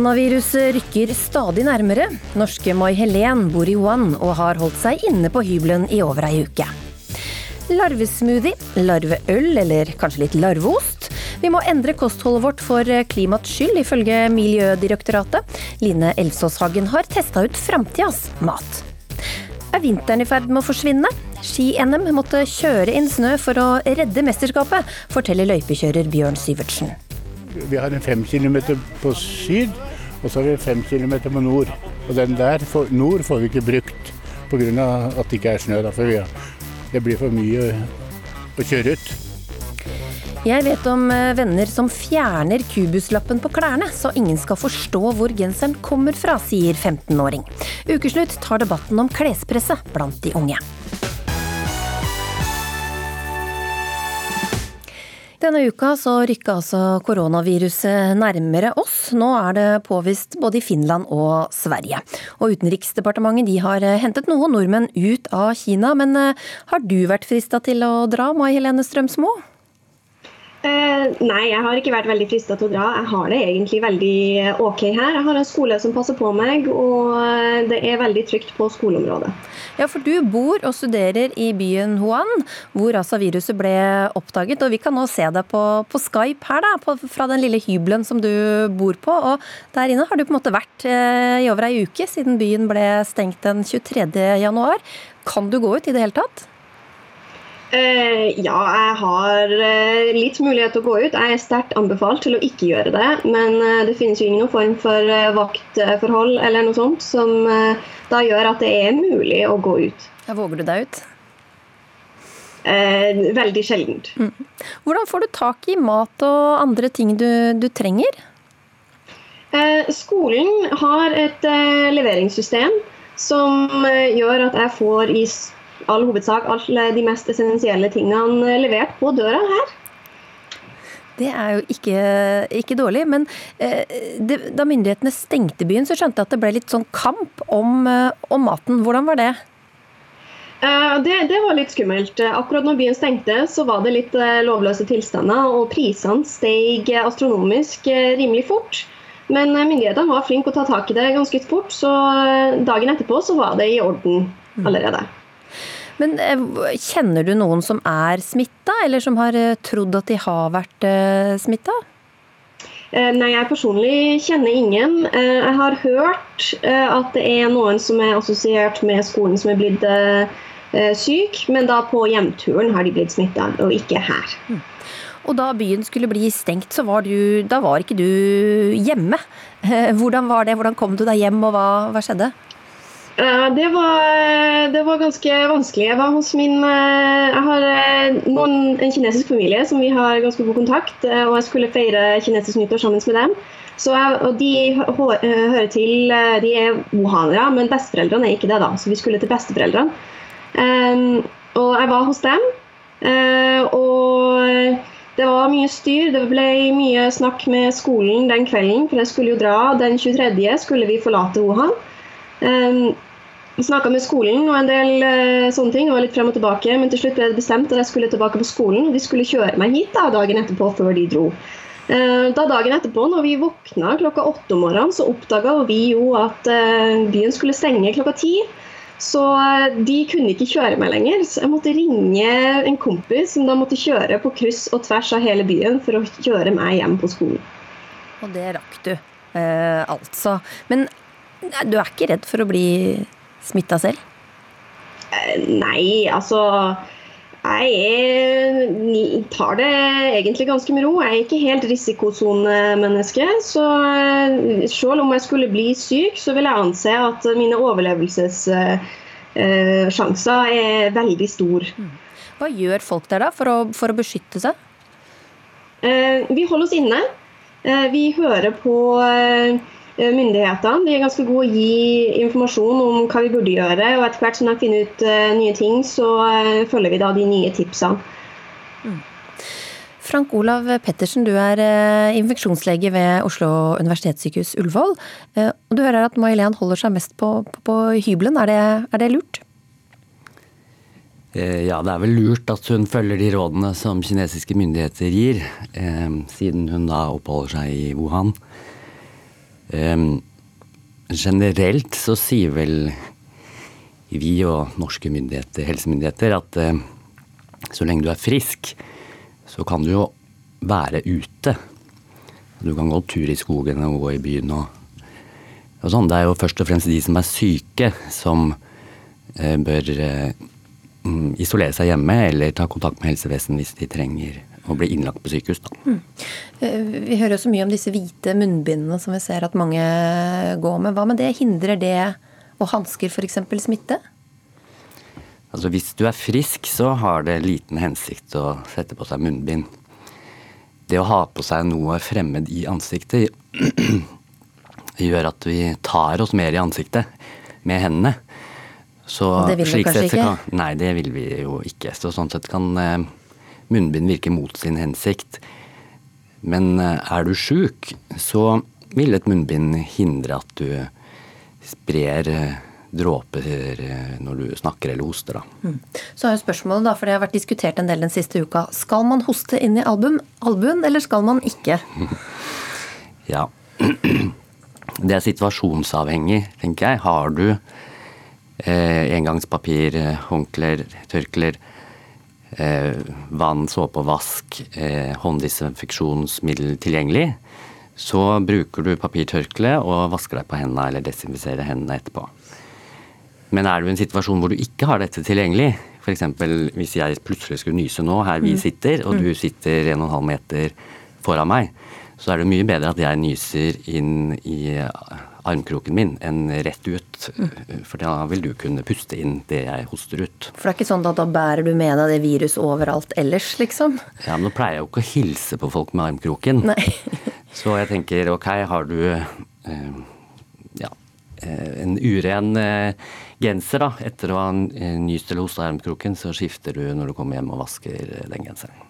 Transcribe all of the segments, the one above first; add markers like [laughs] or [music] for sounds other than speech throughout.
Koronaviruset rykker stadig nærmere. Norske Mai Helen bor i Wuhan og har holdt seg inne på hybelen i over ei uke. Larvesmoothie, larveøl eller kanskje litt larveost? Vi må endre kostholdet vårt for klimaets skyld, ifølge Miljødirektoratet. Line Elvsåshagen har testa ut framtidas mat. Er vinteren i ferd med å forsvinne? Ski-NM måtte kjøre inn snø for å redde mesterskapet, forteller løypekjører Bjørn Syvertsen. Vi har en fem kilometer på syd, og så har vi fem kilometer på nord. Og den der nord får vi ikke brukt pga. at det ikke er snø. Da, for vi, det blir for mye å kjøre ut. Jeg vet om eh, venner som fjerner kubuslappen på klærne, så ingen skal forstå hvor genseren kommer fra, sier 15-åring. Ukeslutt tar debatten om klespresset blant de unge. Denne uka så rykka altså koronaviruset nærmere oss. Nå er det påvist både i Finland og Sverige. Og Utenriksdepartementet de har hentet noen nordmenn ut av Kina. Men eh, har du vært frista til å dra, Mai Helene Strømsmo? Eh, nei, jeg har ikke vært veldig frista til å dra. Jeg har det egentlig veldig eh, OK her. Jeg har en skole som passer på meg, og eh, det er veldig trygt på skoleområdet. Ja, for du bor og studerer i byen Wuhan, hvor altså viruset ble oppdaget. Og vi kan nå se deg på, på Skype her, da, på, fra den lille hybelen som du bor på. Og der inne har du på en måte vært eh, i over ei uke, siden byen ble stengt den 23. januar. Kan du gå ut i det hele tatt? Uh, ja, jeg har uh, litt mulighet til å gå ut. Jeg er sterkt anbefalt til å ikke gjøre det. Men uh, det finnes jo ingen form for vaktforhold eller noe sånt som da gjør at det er mulig å gå ut. Ja, våger du deg ut? veldig sjeldent. Mm. Hvordan får du tak i mat og andre ting du, du trenger? skolen har et leveringssystem som gjør at jeg får i all hovedsak alle de mest essensielle tingene levert på døra her. Det er jo ikke, ikke dårlig. Men eh, det, da myndighetene stengte byen, så skjønte jeg at det ble litt sånn kamp om, eh, om maten. Hvordan var det? Eh, det, det, var litt skummelt. Akkurat når byen stengte, så var det litt eh, lovløse tilstander. Og prisene steg astronomisk eh, rimelig fort. Men eh, myndighetene var flinke å ta tak i det ganske fort, så dagen etterpå så var det i orden mm. Men eh, kjenner du noen som er smitta, eller som har eh, trodd at de har vært eh, smitta? Nei, jeg personlig kjenner ingen. Jeg har hørt at det er noen som er assosiert med skolen som er blitt syk, men da på hjemturen har de blitt smitta, og ikke her. Mm. Og da byen skulle bli stengt, så var du, da var ikke du hjemme. [laughs] Hvordan var det? Hvordan kom du deg hjem, og hva, hva skjedde? Eh, det var, det var, ganske vanskelig. Jeg var hos min eh, Jeg har eh, noen, en kinesisk familie som vi har ganske god kontakt, og jeg skulle feire kinesisk nyttår sammen med dem. Så og De hører til De er wuhanere, men besteforeldrene er ikke det, da. Så vi skulle til besteforeldrene. Um, og jeg var hos dem. Og det var mye styr. Det ble mye snakk med skolen den kvelden, for jeg skulle jo dra den 23. skulle vi forlate Wuhan. Um, Snakka med skolen og en del uh, sånne ting, og litt frem og tilbake. Men til slutt ble det bestemt at jeg skulle tilbake på skolen, og de skulle kjøre meg hit da, dagen etterpå før de dro. Uh, da Dagen etterpå, når vi våkna klokka åtte om morgenen, så oppdaga vi jo at uh, byen skulle stenge klokka ti. Så de kunne ikke kjøre meg lenger. Så jeg måtte ringe en kompis som da måtte kjøre på kryss og tvers av hele byen for å kjøre meg hjem på skolen. Og det rakk du, eh, altså. Men du er ikke redd for å bli smitta selv? Eh, nei, altså jeg tar det egentlig ganske med ro. Jeg er ikke helt risikosonemenneske. Så eh, selv om jeg skulle bli syk, så vil jeg anse at mine overlevelsessjanser er veldig store. Mm. Hva gjør folk der da for å, for å beskytte seg? Eh, vi holder oss inne. Vi hører på Eh, myndighetene. De er ganske gode å gi informasjon om hva vi burde gjøre. og Etter hvert som de finner ut uh, nye ting, så uh, følger vi da de nye tipsene. Mm. Frank Olav Pettersen, du er infeksjonslege ved Oslo universitetssykehus Ullevål. og Du hører at May-Helen holder seg mest på, på, på hybelen. Er det, er det lurt? Ja, det er vel lurt at hun følger de rådene som kinesiske myndigheter gir, siden hun da oppholder seg i Wuhan. Um, generelt så sier vel vi og norske myndigheter, helsemyndigheter at uh, så lenge du er frisk, så kan du jo være ute. Du kan gå tur i skogen og gå i byen og, og sånn. Det er jo først og fremst de som er syke, som uh, bør uh, isolere seg hjemme eller ta kontakt med helsevesenet hvis de trenger å bli innlagt på sykehus. Da. Mm. Vi hører jo så mye om disse hvite munnbindene som vi ser at mange går med. Hva med det? Hindrer det og hansker f.eks. smitte? Altså Hvis du er frisk, så har det liten hensikt å sette på seg munnbind. Det å ha på seg noe fremmed i ansiktet [clears throat] gjør at vi tar oss mer i ansiktet med hendene. Så, det vil vi kanskje ikke? Kan, nei, det vil vi jo ikke. Så sånn sett kan eh, munnbind virker mot sin hensikt. Men eh, er du sjuk, så vil et munnbind hindre at du sprer eh, dråper når du snakker eller hoster. Da. Mm. Så er jo spørsmålet, da, for det har vært diskutert en del den siste uka. Skal man hoste inn i album, albuen, eller skal man ikke? [laughs] ja. [clears throat] Det er situasjonsavhengig, tenker jeg. Har du eh, engangspapir, eh, håndklær, tørklær, eh, vann, såpe og vask, eh, hånddesinfeksjonsmiddel tilgjengelig, så bruker du papirtørkle og vasker deg på hendene eller desinfiserer hendene etterpå. Men er du i en situasjon hvor du ikke har dette tilgjengelig, f.eks. hvis jeg plutselig skulle nyse nå, her vi mm. sitter, og du mm. sitter 1,5 meter foran meg, så er det mye bedre at jeg nyser inn i armkroken min enn rett ut. For da vil du kunne puste inn det jeg hoster ut. For det er ikke sånn at da bærer du med deg det viruset overalt ellers, liksom? Ja, men nå pleier jeg jo ikke å hilse på folk med armkroken. Nei. [laughs] Så jeg tenker ok, har du eh, ja, eh, en uren eh, genser da, etter å ha nyst eller hosta armkroken, så skifter du når du kommer hjem og vasker den genseren.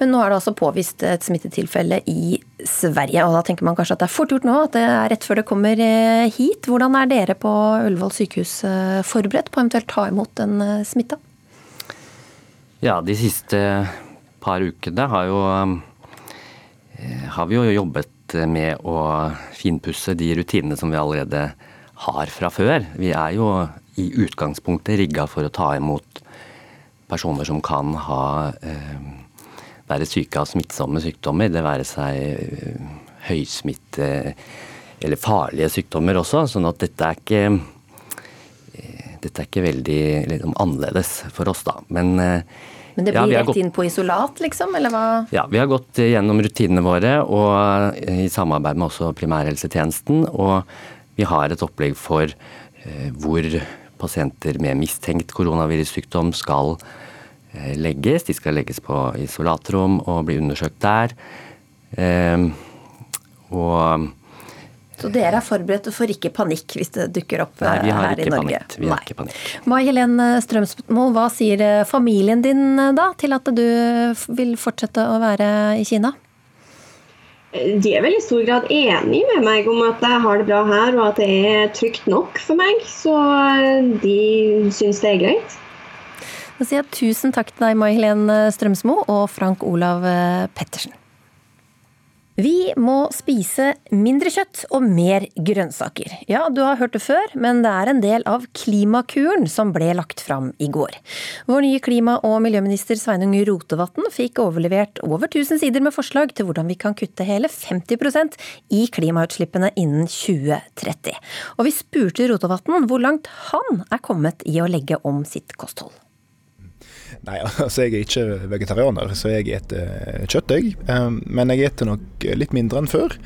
Men nå er det altså påvist et smittetilfelle i Sverige, og da tenker man kanskje at det er fort gjort nå, at det er rett før det kommer eh, hit. Hvordan er dere på Ullevål sykehus eh, forberedt på eventuelt ta imot den eh, smitta? Ja, de siste par ukene har, jo, har vi jo jobbet med å finpusse de rutinene som vi allerede har fra før. Vi er jo i utgangspunktet rigga for å ta imot personer som kan ha eh, være syke av smittsomme sykdommer, det være seg eh, høysmitte eller farlige sykdommer også. Sånn at dette er ikke eh, dette er ikke veldig liksom, annerledes for oss, da. Men, eh, Men det blir ja, rett gått, inn på isolat, liksom? Eller hva? Ja, vi har gått gjennom rutinene våre og i samarbeid med også primærhelsetjenesten. Og vi har et opplegg for hvor pasienter med mistenkt koronavirussykdom skal Eh, legges. De skal legges på isolatrom og bli undersøkt der. Ehm, og så dere er forberedt og får ikke panikk hvis det dukker opp Nei, her ikke i Norge? Panikk. Vi har ikke panikk. Mai Helen Strømsmo, hva sier eh, familien din eh, da til at du vil fortsette å være i Kina? De er vel i stor grad enig med meg om at jeg har det bra her og at det er trygt nok for meg. Så de syns det er greit. Da sier jeg tusen takk til deg, Mai Helen Strømsmo og Frank Olav eh, Pettersen. Vi må spise mindre kjøtt og mer grønnsaker. Ja, du har hørt det før, men det er en del av Klimakuren som ble lagt fram i går. Vår nye klima- og miljøminister Sveinung Rotevatn fikk overlevert over 1000 sider med forslag til hvordan vi kan kutte hele 50% i klimautslippene innen 2030. Og vi spurte Rotevatn hvor langt han er kommet i å legge om sitt kosthold. Nei, altså jeg er ikke vegetarianer, så jeg spiser kjøtt, jeg. Men jeg spiser nok litt mindre enn før.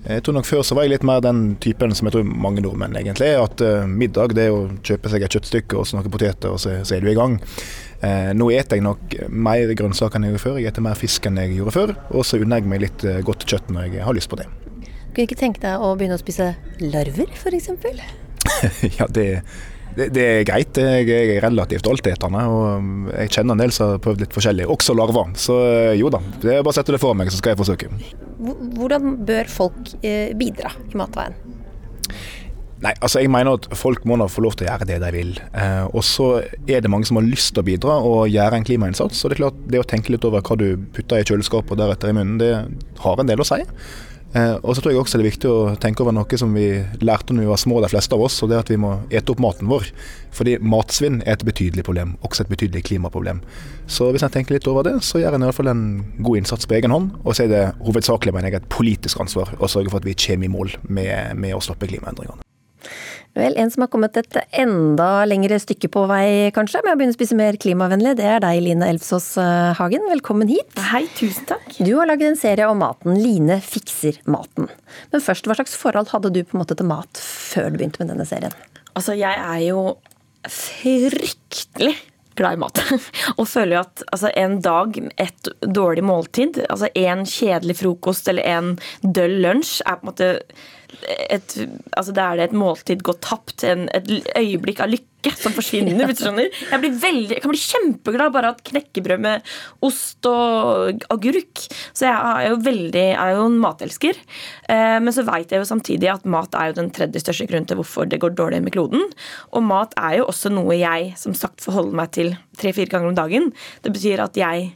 Jeg tror nok Før så var jeg litt mer den typen som jeg tror mange nordmenn egentlig er. At uh, middag det er å kjøpe seg et kjøttstykke og så noen poteter, og så, så, er du i gang. Nå spiser jeg nok mer grønnsaker enn jeg gjorde før. Jeg spiser mer fisk enn jeg gjorde før. Og så unner jeg meg litt godt kjøtt når jeg har lyst på det. Kunne ikke tenke deg å begynne å spise larver, f.eks.? [laughs] ja, det det, det, er greit. Jeg er relativt altetende, og jeg kjenner en del som har prøvd litt forskjellig, også larver. Så eh, jo da, det er bare å sette det for meg, så skal jeg forsøke. Hvordan bør folk eh, bidra i matveien? Nei, altså jeg mener at folk må da få lov til å gjøre det de vil. Eh, og så er det mange som har lyst til å bidra og gjøre en klimainnsats. Så det er klart, det å tenke litt over hva du putter i kjøleskapet og deretter i munnen, det har en del å si. Eh, og så tror jeg også det er viktig å tenke over noe som vi lærte når vi var små, de fleste av oss, og det er at vi må ete opp maten vår. Fordi matsvinn er et betydelig problem, også et betydelig klimaproblem. Så hvis en tenker litt over det, så gjør en fall en god innsats på egen hånd. Og så er det hovedsakelig mener jeg, et politisk ansvar å sørge for at vi kommer i mål med, med å stoppe klimaendringene. Vel, en som har kommet et enda lengre stykke på vei, kanskje, med å begynne å spise mer klimavennlig, det er deg, Line Elfsås eh, Hagen. Velkommen hit. Hei, tusen takk. Du har laget en serie om maten. Line fikser maten. Men først, hva slags forhold hadde du på en måte til mat før du begynte med denne serien? Altså, jeg er jo fryktelig glad i mat. [laughs] Og føler jo at altså, en dag, et dårlig måltid, altså en kjedelig frokost eller en døll lunsj, er på en måte et, altså da er det et måltid gått tapt, en, et øyeblikk av lykke som forsvinner. hvis du. Jeg, blir veldig, jeg kan bli kjempeglad bare av et knekkebrød med ost og agurk. Så jeg er jo veldig, er jo en matelsker. Eh, men så veit jeg jo samtidig at mat er jo den tredje største grunnen til hvorfor det går dårlig med kloden. Og mat er jo også noe jeg som sagt forholder meg til tre-fire ganger om dagen. Det betyr at jeg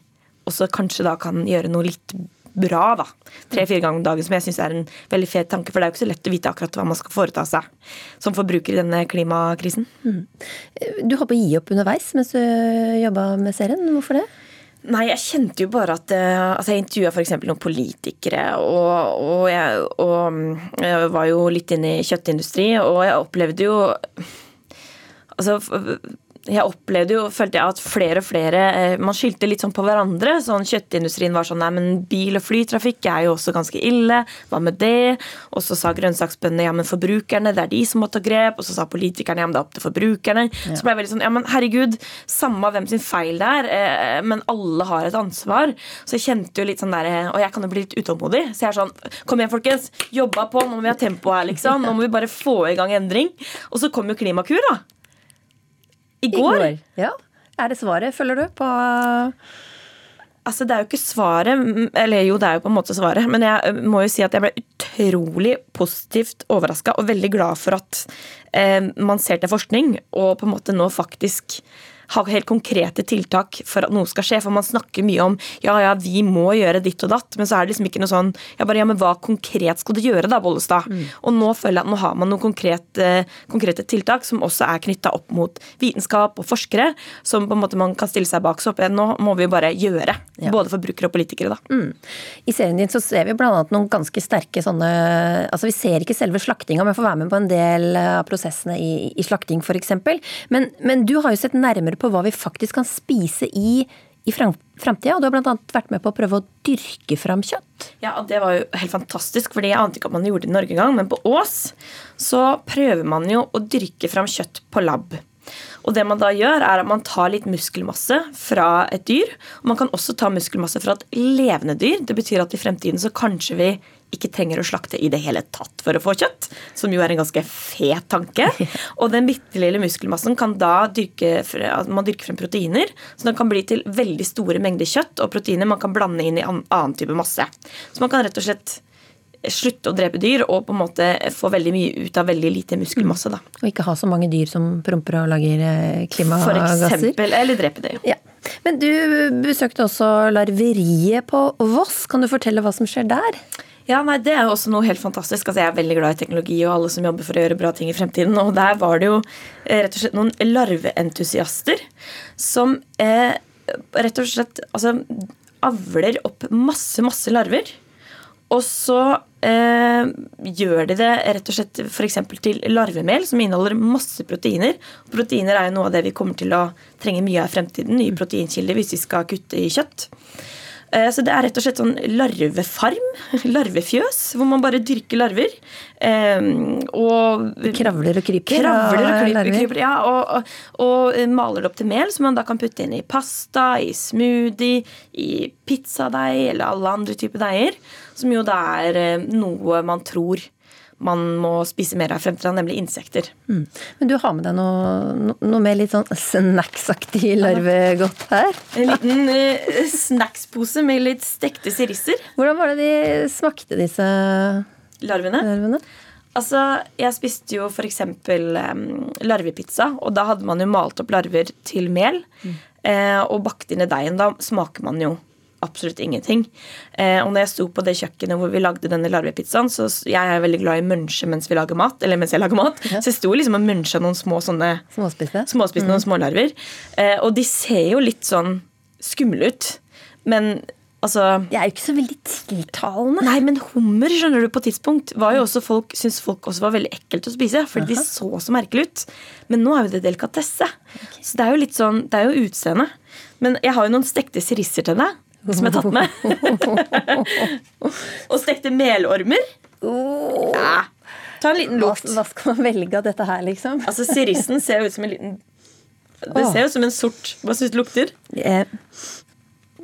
også kanskje da kan gjøre noe litt bra, da. Tre-fire ganger om dagen, som jeg syns er en veldig fet tanke. For det er jo ikke så lett å vite akkurat hva man skal foreta seg som forbruker i denne klimakrisen. Mm. Du holdt på å gi opp underveis mens du jobba med serien. Hvorfor det? Nei, jeg kjente jo bare at eh, altså Jeg intervjua f.eks. noen politikere, og, og, jeg, og, jeg, var jo litt inne i kjøttindustri, og jeg opplevde jo Altså jeg opplevde jo, følte jeg at flere og flere eh, Man skyldte litt sånn på hverandre. sånn Kjøttindustrien var sånn Nei, men bil- og flytrafikk er jo også ganske ille. Hva med det? Og så sa grønnsaksbøndene ja, men forbrukerne, det er de som må ta grep. Og så sa politikerne ja, men det er opp til forbrukerne. Ja. Så ble jeg veldig sånn ja, men herregud, samme hvem sin feil det er, eh, men alle har et ansvar. Så jeg kjente jo litt sånn der Og jeg kan jo bli litt utålmodig. Så jeg er sånn Kom igjen, folkens. Jobba på. Nå må vi ha tempo her, liksom. Nå må vi bare få i gang endring. Og så kom jo Klimakur, da. I går. I går. Ja. Er det svaret, føler du, på Altså, Det er jo ikke svaret, eller jo, det er jo på en måte svaret, men jeg må jo si at jeg ble utrolig positivt overraska og veldig glad for at eh, man ser til forskning og på en måte nå faktisk ha helt konkrete tiltak for at noe skal skje. For man snakker mye om ja, ja, vi må gjøre ditt og datt, men så er det liksom ikke noe sånn ja, bare, ja, men hva konkret skal du gjøre da, Bollestad? Mm. Og nå føler jeg at nå har man noen konkrete, konkrete tiltak som også er knytta opp mot vitenskap og forskere, som på en måte man kan stille seg bak. Så opp igjen, nå må vi bare gjøre. Ja. Både forbrukere og politikere, da. Mm. I serien din så ser vi bl.a. noen ganske sterke sånne Altså vi ser ikke selve slaktinga, men får være med på en del av prosessene i, i slakting f.eks. Men, men du har jo sett nærmere på hva vi faktisk kan spise i i framtida, og du har bl.a. vært med på å prøve å dyrke fram kjøtt. Ja, Det var jo helt fantastisk, fordi jeg ante ikke at man gjorde det i Norge engang. Men på Ås så prøver man jo å dyrke fram kjøtt på lab. Og det man da gjør, er at man tar litt muskelmasse fra et dyr. Og man kan også ta muskelmasse fra et levende dyr. Det betyr at i fremtiden så kanskje vi ikke trenger å slakte i det hele tatt for å få kjøtt, som jo er en ganske fet tanke. [laughs] Og den bitte lille muskelmassen kan da dyrke, man dyrker frem proteiner, så den kan bli til veldig store mengder kjøtt og proteiner man kan blande inn i annen type masse. Så man kan rett og slett slutte å drepe dyr og på en måte få veldig mye ut av veldig lite muskelmasse. Da. Og ikke ha så mange dyr som promper og lager eh, klimagasser. For eksempel, eller drepe dyr. Ja. Men du besøkte også larveriet på Voss. Kan du fortelle hva som skjer der? Ja, nei, Det er jo også noe helt fantastisk. Altså, jeg er veldig glad i teknologi og alle som jobber for å gjøre bra ting i fremtiden. Og der var det jo eh, rett og slett noen larveentusiaster som eh, rett og slett altså, avler opp masse, masse larver. Og så eh, gjør de det rett og slett f.eks. til larvemel, som inneholder masse proteiner. Proteiner er jo noe av det vi kommer til å trenge mye av i fremtiden. Nye proteinkilder hvis vi skal kutte i kjøtt. Eh, så det er rett og slett sånn larvefarm, [laughs] larvefjøs, hvor man bare dyrker larver. Ehm, og Kravler og kryper? Kravler og kryper, kryper ja, og, og, og, maler det opp til mel, som man da kan putte inn i pasta, i smoothie, i pizzadeig eller alle andre typer deiger. Som jo da er eh, noe man tror man må spise mer av i fremtiden, nemlig insekter. Mm. Men du har med deg noe, noe mer litt sånn snacksaktig larvegodt her? En liten uh, snackspose med litt stekte sirisser. Hvordan var det de smakte, disse larvene? larvene? Altså, Jeg spiste jo f.eks. Um, larvepizza, og da hadde man jo malt opp larver til mel. Mm. Eh, og bakt inn i deigen. Da smaker man jo absolutt ingenting. Eh, og når jeg sto på det kjøkkenet hvor vi lagde denne larvepizzaen, så jeg er veldig glad i munche mens vi lager mat, eller mens jeg lager mat, så jeg sto liksom og muncha noen små sånne Småspiste. småspiste noen smålarver. Eh, og de ser jo litt sånn skumle ut. Men altså De er jo ikke så veldig tiltalende. Nei, men hummer skjønner du, på tidspunkt var jo også folk, syntes folk også var veldig ekkelt å spise. Fordi de så så merkelig ut. Men nå er jo det delikatesse. Så det er jo litt sånn, det er jo utseende. Men jeg har jo noen stekte sirisser til deg. Som jeg har tatt med. [laughs] Og stekte melormer. Ja. Ta en liten lukt. hva skal man velge av dette her, liksom? Altså, Sirissen ser jo ut som en liten Det ser jo ut som en sort Hva syns du lukter? Eh,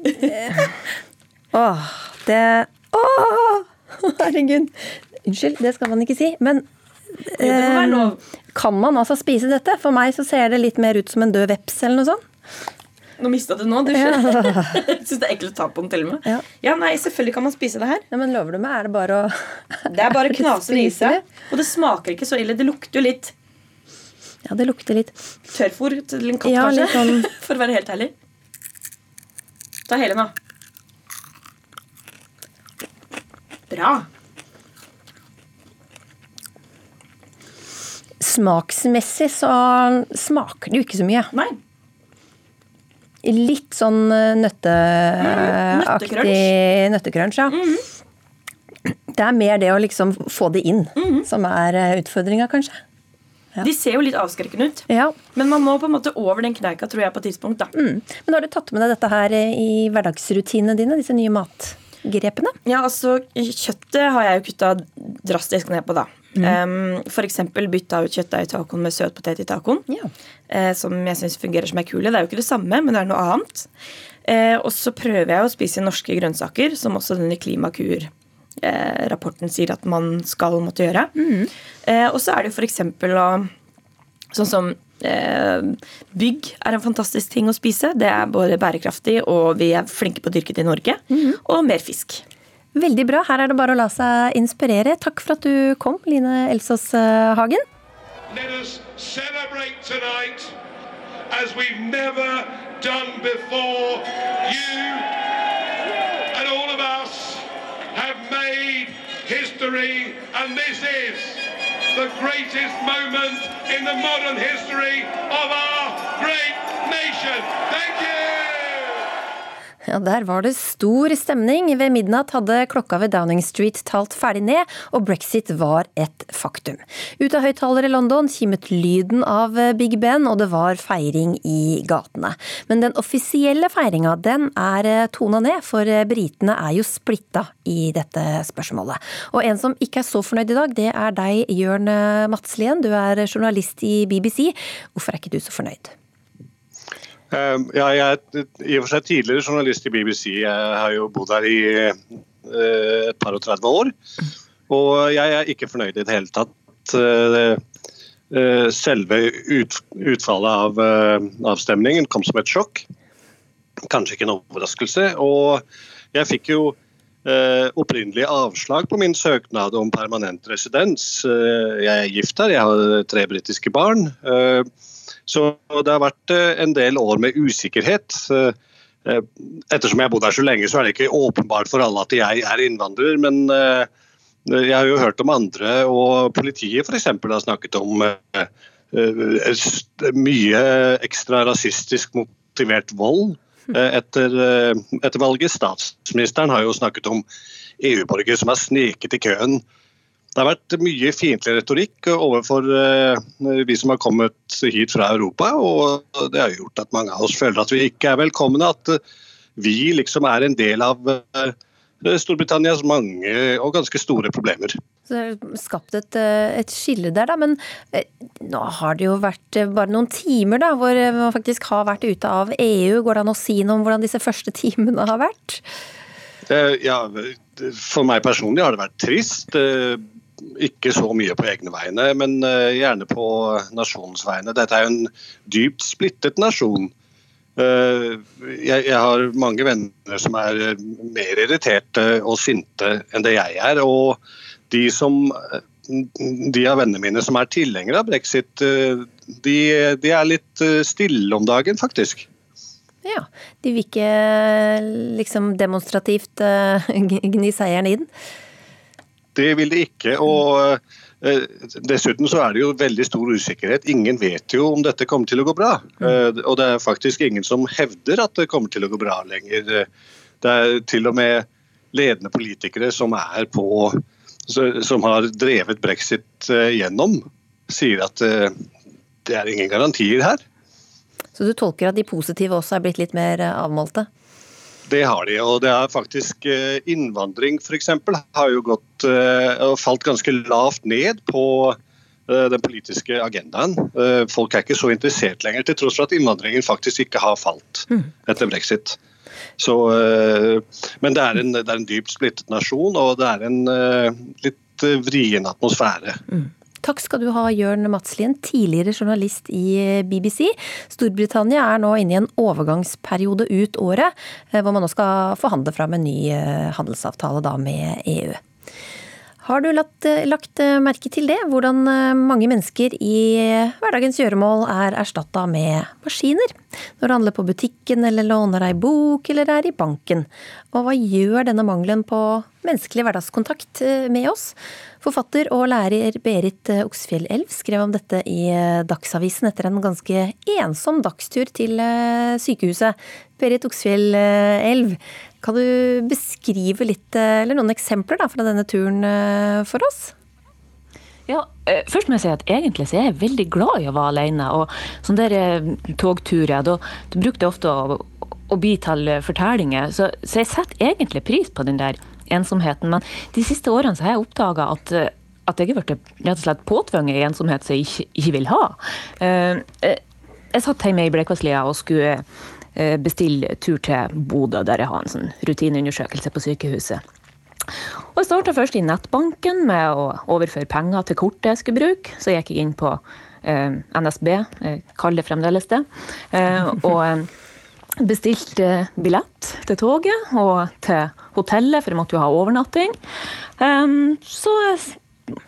[laughs] eh, Åh, det Åh, [laughs] herregud. Unnskyld, det skal man ikke si. Men eh, kan man altså spise dette? For meg så ser det litt mer ut som en død veps eller noe sånt. Nå mista du nå. Du [laughs] syns det er ekkelt å ta på den til og med. Ja. Ja, nei, selvfølgelig kan man spise det her. Ja, men lover du meg, er det bare å [laughs] Det er bare å knase det i seg. Og det smaker ikke så ille. Det lukter jo litt Ja, det lukter litt tørrfôr til en katt, Ja, kanskje. sånn- [laughs] For å være helt ærlig. Ta hele nå. Bra. Smaksmessig så smaker det jo ikke så mye. Nei. Litt sånn eh, nøtteaktig mm, nøttekrunch, ja. Det er mer det å liksom få det inn som er eh, utfordringa, kanskje. De ser jo litt avskrekkende ut. Ja. Men man må på en måte over den kneika, tror jeg, på et tidspunkt. da. Mm. Men har du tatt med deg dette her eh, i hverdagsrutinene dine, disse nye matgrepene? Ja, altså, Kjøttet har jeg jo kutta drastisk ned på, da. Um, for eksempel bytta ut kjøttdeig i tacoen med søtpotet i tacoen. Ja. eh, som jeg syns fungerer som ei kule. Det er jo ikke det samme, men det er noe annet. Uh, og så prøver jeg å spise norske grønnsaker, som også denne Klimakur-rapporten sier at man skal måtte gjøre. Eh, og så er det jo f.eks. sånn som bygg er en fantastisk ting å spise. Det er både bærekraftig, og vi er flinke på å dyrke det i Norge. Og mer fisk. Veldig bra. Her er det bare å la seg inspirere. Takk for at du kom, Line Elsås eh, Hagen. Let us celebrate tonight as we've never done before. You and all of us have made history, and this is the greatest moment in the modern history of our great nation. Thank you! Ja, Der var det stor stemning. Ved midnatt hadde klokka ved Downing Street talt ferdig ned, og brexit var et faktum. Ut av høyttalere i London kimet lyden av Big Ben, og det var feiring i gatene. Men den offisielle feiringa den er tona ned, for britene er jo splitta i dette spørsmålet. Og en som ikke er så fornøyd i dag, det er deg, Jørn Madslien. Du er journalist i BBC. Hvorfor er ikke du så fornøyd? Eh, Ja, jeg er i og for seg tidligere journalist i BBC. Jeg har jo bodd her i eh, et par og 30 år. Og jeg er ikke fornøyd i det hele tatt. Eh, eh, Selve utfallet av avstemningen kom som et sjokk. Kanskje ikke en overraskelse. Og jeg fikk jo opprinnelig avslag på min søknad om permanent residens. Jeg er gift her, jeg har tre britiske barn. Eh, så det har vært eh, en del år med usikkerhet. Eh, eh, Ettersom jeg har bodd her så lenge, så er det ikke åpenbart for alle at jeg er innvandrer. Men jeg har jo hørt om andre, og politiet f.eks. har snakket om mye ekstra rasistisk motivert vold etter, etter valget. Statsministeren har jo snakket om EU-borgere som har sneket i køen. Det har vært mye fiendtlig retorikk overfor eh, vi som har kommet hit fra Europa. Og det har gjort at mange av oss føler at vi ikke er velkomne. At eh, vi liksom er en del av eh, Storbritannias mange og ganske store problemer. Så det er skapt et, et skille der, da. Men nå har det jo vært bare noen timer da, hvor man faktisk har vært ute av EU. Går det an å si noe om hvordan disse første timene har vært? Ja, for meg personlig har det vært trist. Ikke så mye på egne vegne, men eh, gjerne på nasjonens vegne. Dette er jo en dypt splittet nasjon. Eh, Jeg, har mange venner som er eh, mer irriterte og sinte enn det jeg er. Og de, som, de av vennene mine som er tilhengere av brexit, de, de er litt stille om dagen, faktisk. Ja, De vil ikke liksom demonstrativt [laughs] gni seieren inn? Det vil de ikke. og uh, Dessuten så er det jo veldig stor usikkerhet. Ingen vet jo om dette kommer til å gå bra. Uh, og det er faktisk ingen som hevder at det kommer til å gå bra lenger. Det er til og med ledende politikere som er på som har drevet brexit gjennom, sier at det er ingen garantier her. Så du tolker at de positive også er blitt litt mer eh, avmålte? Det har de, og det er faktisk eh, innvandring f.eks. har jo gått eh, og falt ganske lavt ned på den politiske agendaen. Folk er ikke så interessert lenger, til tross for at innvandringen faktisk ikke har falt mm. etter brexit. Så, men det er, en, det er en dypt splittet nasjon, og det er en litt vrien atmosfære. Mm. Takk skal du ha, Jørn Madslien, tidligere journalist i BBC. Storbritannia er nå inne i en overgangsperiode ut året, eh, hvor man nå skal forhandle fram en ny eh, handelsavtale da med EU. Har du lagt, eh, lagt, merke til det? Hvordan mange mennesker i hverdagens gjøremål er erstatta med maskiner? Når du handler på butikken eller låner ei bok eller er i banken. Og hva gjør denne mangelen på menneskelig hverdagskontakt med oss? Forfatter og lærer Berit Oksfjell Elv skrev om dette i Dagsavisen etter en ganske ensom dagstur til eh, sykehuset. Berit Oksfjell eh, Elv, kan du beskrive litt, eh, eller noen eksempler da, fra denne turen for oss? Ja, Først må jeg si at egentlig så er jeg veldig glad i å være alene. Og sånne der togturer, da, da brukte jeg ofte å, å bli til fortellinger. Så, så, jeg setter egentlig pris på den der ensomheten. Men de siste årene så har jeg oppdaga at, eh, at jeg er blitt påtvunget ensomhet som jeg ikke, ikke vil ha. Eh, eh, jeg satt hjemme i Blekvasslia og skulle bestille tur til Bodø, der jeg har en sånn rutineundersøkelse på sykehuset. Og Jeg starta først i nettbanken med å overføre penger til kortet jeg skulle bruke. Så gikk jeg inn på eh, NSB, jeg kaller det fremdeles det. Eh, og bestilte billett til toget og til hotellet, for jeg måtte jo ha overnatting. Eh, så jeg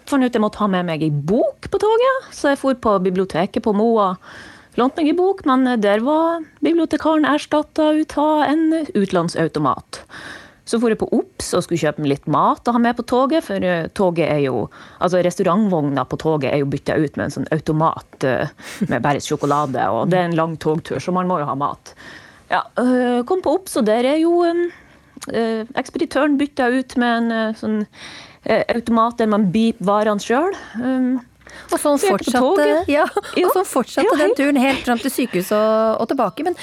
fant ut jeg måtte ha med meg ei bok på toget, så jeg for på biblioteket på Moa. Lånte meg i bok, men der var bibliotekaren erstatta ut av en utlånsautomat. Så for jeg på Ops og skulle kjøpe litt mat å ha med på toget, for eh, toget er jo, altså restaurantvogna på toget er jo bytta ut med en sånn automat eh, med bare sjokolade, og det er en lang togtur, så man må jo ha mat. Ja, øh, kom på Ops, og der er jo Eh, ekspeditøren bytta ut med en eh, sånn eh, automat der man beeper varene sjøl. Og sånn [laughs] fortsatte, ja, og sånn fortsatte den turen helt fram til sykehuset og, og, tilbake. Men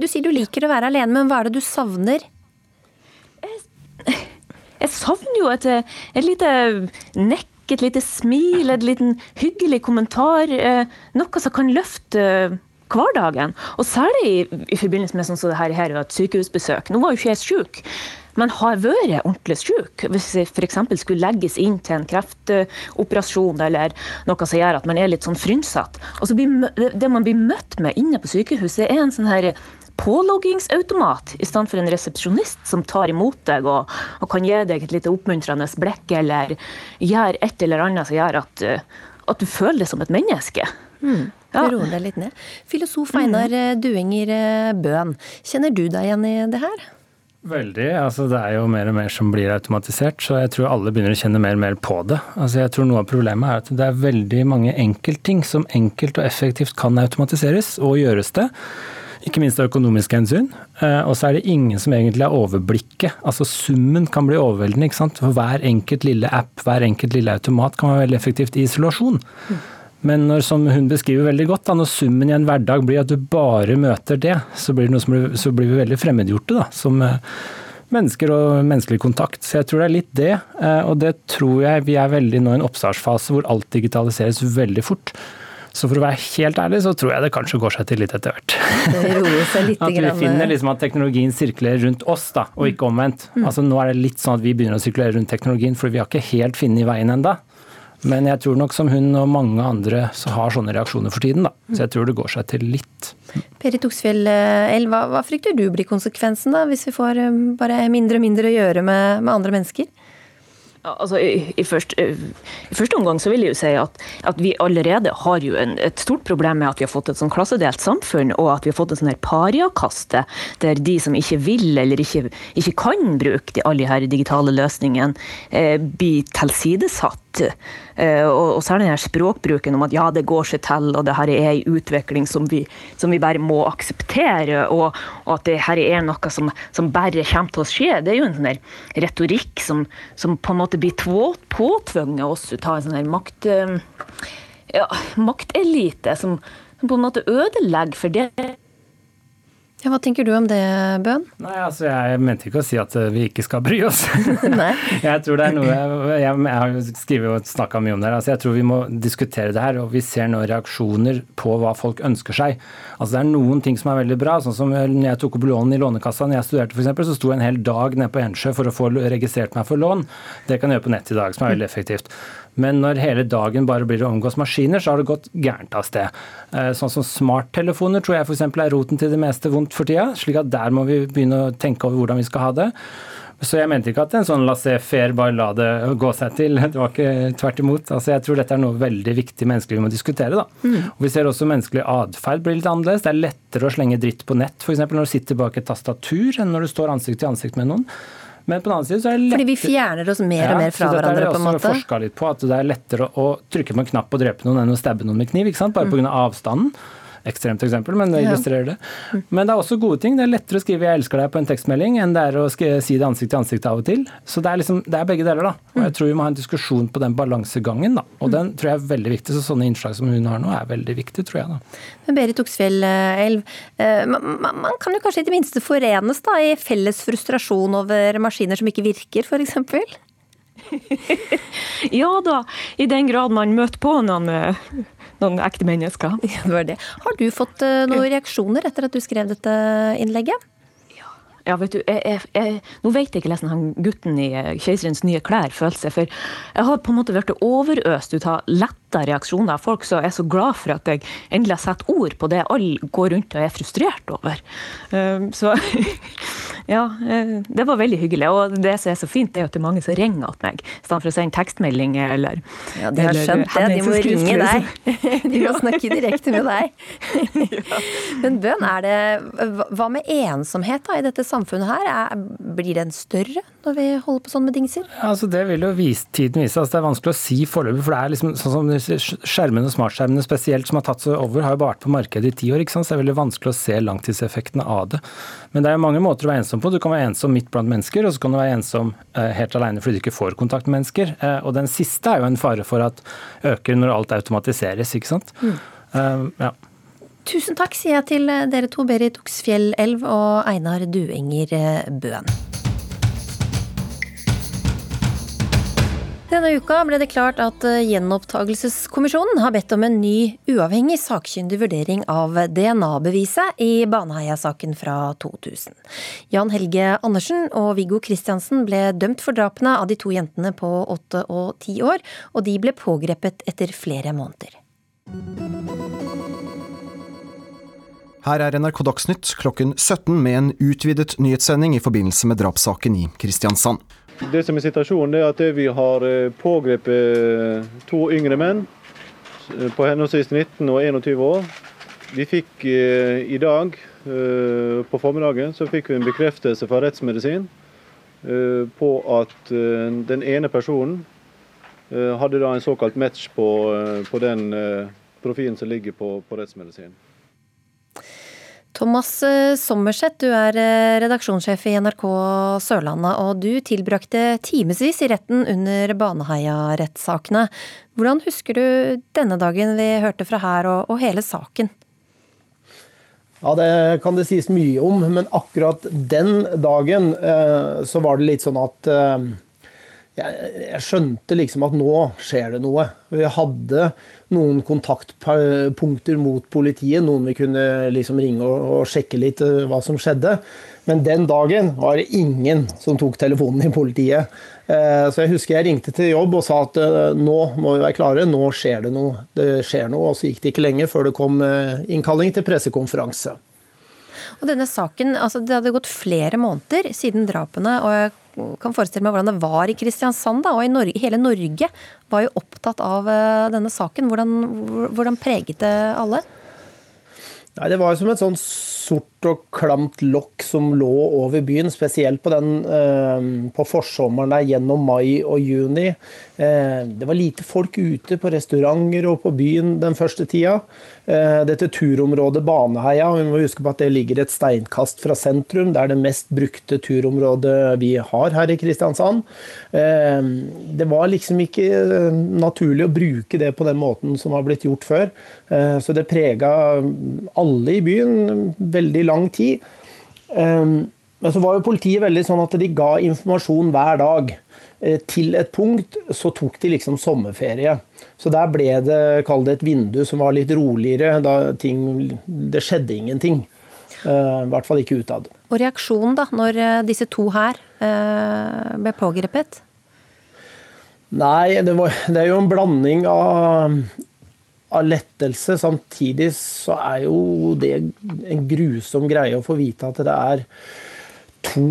Du sier du liker å være alene, men hva er det du savner? Jeg, jeg savner jo et, et lite nekk, et lite smil, et liten hyggelig kommentar. Noe som kan løfte hverdagen. Og særlig i, i forbindelse med sånn som det her, her et sykehusbesøk. Nå var jo ikke jeg syk, men har vært ordentlig syk. Hvis f.eks. skulle legges inn til en kreftoperasjon eller noe som gjør at man er litt sånn frynsete. Det man blir møtt med inne på sykehuset, er en sånn her påloggingsautomat i stedet for en resepsjonist som tar imot deg og, og, kan gi deg et lite oppmuntrende blikk eller gjør et eller annet som gjør at, at du føler deg som et menneske. Mm. Ja. Roer deg litt ned. Filosof Einar mm. Duinger eh, Bøhn, kjenner du deg igjen i det her? Veldig. altså Det er jo mer og mer som blir automatisert, så jeg tror alle begynner å kjenne mer og mer på det. Altså jeg tror Noe av problemet er at det er veldig mange enkeltting som enkelt og effektivt kan automatiseres, og gjøres det. Ikke minst av økonomiske hensyn. Eh, og så er det ingen som egentlig har overblikket. Altså Summen kan bli overveldende. ikke sant? For hver enkelt lille app, hver enkelt lille automat kan være veldig effektivt i isolasjon. Men når, som hun beskriver veldig godt, da, når summen i en hverdag blir at du bare møter det, så blir, det blir, så blir vi veldig fremmedgjorte da, som eh, mennesker og menneskelig kontakt. Så jeg tror det er litt det. Eh, og det tror jeg vi er veldig nå i en oppstartsfase hvor alt digitaliseres veldig fort. Så for å være helt ærlig, så tror jeg det kanskje går seg til litt etter hvert. [laughs] at vi finner liksom at teknologien sirkulerer rundt oss, da, og ikke omvendt. Mm. Altså Nå er det litt sånn at vi begynner å sirkulere rundt teknologien, for vi har ikke helt funnet veien ennå. Men jeg tror nok som hun og mange andre så har sånne reaksjoner for tiden. da. Så jeg tror det går seg til litt. Peri Oksfjell El, hva, hva, frykter du blir konsekvensen da, hvis vi får um, bare mindre og mindre å gjøre med, med andre mennesker? Altså, i, i, første, i, første, omgang så vil jeg jo si at, at vi allerede har jo en, et stort problem med at vi har fått et sånn klassedelt samfunn, og at vi har fått en sånn her pariakaste, der de som ikke vil eller ikke, ikke kan bruke de, alle de her digitale løsningene, eh, blir tilsidesatt. Eh, og, særlig den språkbruken om at ja, det går seg til, og det her er en utvikling som vi, som vi, bare må akseptere, og, og, at det her er noe som, som bare kommer til å skje. Det er jo en sånn retorikk som, som på en måte blir påtvunget oss ut av en sånn her makt, eh, ja, maktelite som, som på en måte ødelegger for det ja, Hva tenker du om det, Bøhn? Nei, altså Jeg mente ikke å si at eh, vi ikke skal bry oss. [laughs] [laughs] Nei. jeg tror det er noe Jeg, jeg, jeg har skrevet og snakka mye om det her. altså Jeg tror vi må diskutere det her, og vi ser nå reaksjoner på hva folk ønsker seg. Altså Det er noen ting som er veldig bra. sånn som når jeg tok opp lån i Lånekassa når jeg studerte f.eks., så sto jeg en hel dag nede på Ensjø for å få registrert meg for lån. Det kan jeg gjøre på nett i dag, som er veldig effektivt. Men når hele dagen bare blir å omgås maskiner, så har det gått gærent av sted. Eh, sånn som smarttelefoner tror jeg f.eks. er roten til det meste vondt for tida. slik at der må vi begynne å tenke over hvordan vi skal ha det. Så jeg mente ikke at en sånn laissez-faire, bare la det gå seg til. Det var ikke tvert imot. Altså, jeg tror dette er noe veldig viktig menneskelig vi må diskutere. Da. Mm. Og vi ser også menneskelig atferd blir litt annerledes. Det er lettere å slenge dritt på nett f.eks. når du sitter bak et tastatur, enn når du står ansikt til ansikt med noen. Men på den annen side så er det Fordi vi fjerner oss mer og mer fra hverandre, på en måte? Ja, så dette også litt på, at det er lettere å trykke på en knapp og drepe noen enn å stabbe noen med kniv, ikke sant? bare mm. pga. avstanden ekstremt eksempel, men det illustrerer det. Men det er også gode ting. Det er lettere å skrive 'jeg elsker deg' på en tekstmelding enn det er å si det ansikt til ansikt av og til. Så det er, liksom, det er begge deler, da. Og jeg tror vi må ha en diskusjon på den balansegangen, da. Og den tror jeg er veldig viktig. Så sånne innslag som hun har nå, er veldig viktig, tror jeg, da. Men Berit Oksfjell Elv, eh, man kan jo kanskje i det minste forenes da i felles frustrasjon over maskiner som ikke virker, f.eks.? [laughs] ja da, i den grad man møter på noen noen ekte mennesker. Ja, det var det. Har du fått uh, noen reaksjoner etter at du skrev dette innlegget? Ja, vet du, jeg, jeg, jeg, Nå vet jeg ikke hvordan han gutten i eh, 'Keiserens nye klær' føler seg. For jeg har på en måte blitt overøst ut av letta reaksjoner av folk som er så glad for at jeg endelig har satt ord på det alle går rundt og er frustrert over. Um, så [laughs] Ja, eh, det var veldig hyggelig. Og det som er så fint, er at det er mange som ringer til meg, i stedet for å sende tekstmelding eller Ja, de har skjønt det. De må ringe [laughs] deg. De må snakke direkte med deg. [laughs] Men bønn, er det Hva med ensomhet da, i dette samfunnet her? Er, blir den større når vi holder på sånn med dingser? Altså det vil jo vise, tiden vise. Altså det er vanskelig å si foreløpig. For det er liksom sånn som skjermene, smartskjermene spesielt, som har tatt seg over, har jo vært på markedet i ti år. ikke sant? Så det er veldig vanskelig å se langtidseffektene av det. Men det er jo mange måter å være ensom på. Du kan være ensom midt blant mennesker, og så kan du være ensom eh, helt alene fordi du ikke får kontakt med mennesker. Eh, og den siste er jo en fare for at øker når alt automatiseres, ikke sant. Mm. Uh, ja. Tusen takk, sier jeg til dere to, Berit Oksfjell Elv og Einar Duenger Bøen. Denne uka ble det klart at eh, Gjenopptakelseskommisjonen har bedt om en ny, uavhengig sakkyndig vurdering av DNA-beviset i Baneheia-saken fra 2000. Jan Helge Andersen og Viggo Kristiansen ble dømt for drapene av de to jentene på åtte og ti år, og de ble pågrepet etter flere måneder. Her er NRK Dagsnytt klokken 17 med en utvidet nyhetssending i forbindelse med drapssaken i Kristiansand. Det som er situasjonen, er at vi har eh, pågrepet eh, to yngre menn eh, på henholdsvis 19 og 21 år. Vi fikk i dag på formiddagen så fikk vi en bekreftelse fra rettsmedisin på at den ene personen hadde da en såkalt match på, på den profilen som ligger på, på rettsmedisin. Thomas eh, Sommerseth, du er eh, redaksjonssjef i NRK Sørlandet, og du tilbrakte timevis i retten under Baneheia-rettssakene. Hvordan husker du denne dagen vi hørte fra her, og, og, hele saken? Ja, Det kan det sies mye om, men akkurat den dagen eh, så var det litt sånn at eh, jeg, jeg, skjønte liksom at nå skjer det noe. Vi hadde noen kontaktpunkter mot politiet, noen vi kunne liksom ringe og, og sjekke litt uh, hva som skjedde. Men den dagen var det ingen som tok telefonen i politiet. Uh, så jeg husker jeg ringte til jobb og sa at uh, nå må vi være klare, nå skjer det noe. Det skjer noe, Og så gikk det ikke lenge før det kom innkalling til pressekonferanse. Og denne saken, altså Det hadde gått flere måneder siden drapene. og jeg kan forestille meg hvordan det var i Kristiansand. da, og i Norge, Hele Norge var jo opptatt av uh, denne saken. Hvordan, hvordan preget det alle? Nei, Det var som et sånn sort og klamt lokk som lå over byen, spesielt på, den, eh, på forsommeren der gjennom mai og juni. Eh, det var lite folk ute på restauranter og på byen den første tida. Eh, dette turområdet Baneheia, vi må huske på at det ligger et steinkast fra sentrum. Det er det mest brukte turområdet vi har her i Kristiansand. Det var liksom ikke naturlig å bruke det på den måten som har blitt gjort før. Så det prega alle i byen veldig lang tid. Men så var jo politiet veldig sånn at de ga informasjon hver dag. Eh, til et punkt så tok de liksom sommerferie. Så der ble det, kall det et vindu som var litt roligere. Da ting Det skjedde ingenting. Uh, I hvert fall ikke utad. Og reaksjonen da, når eh, disse to her ble pågrepet? Nei, det, var, det, er jo en blanding av, av lettelse. Samtidig så er jo det en grusom greie å få vite at det er to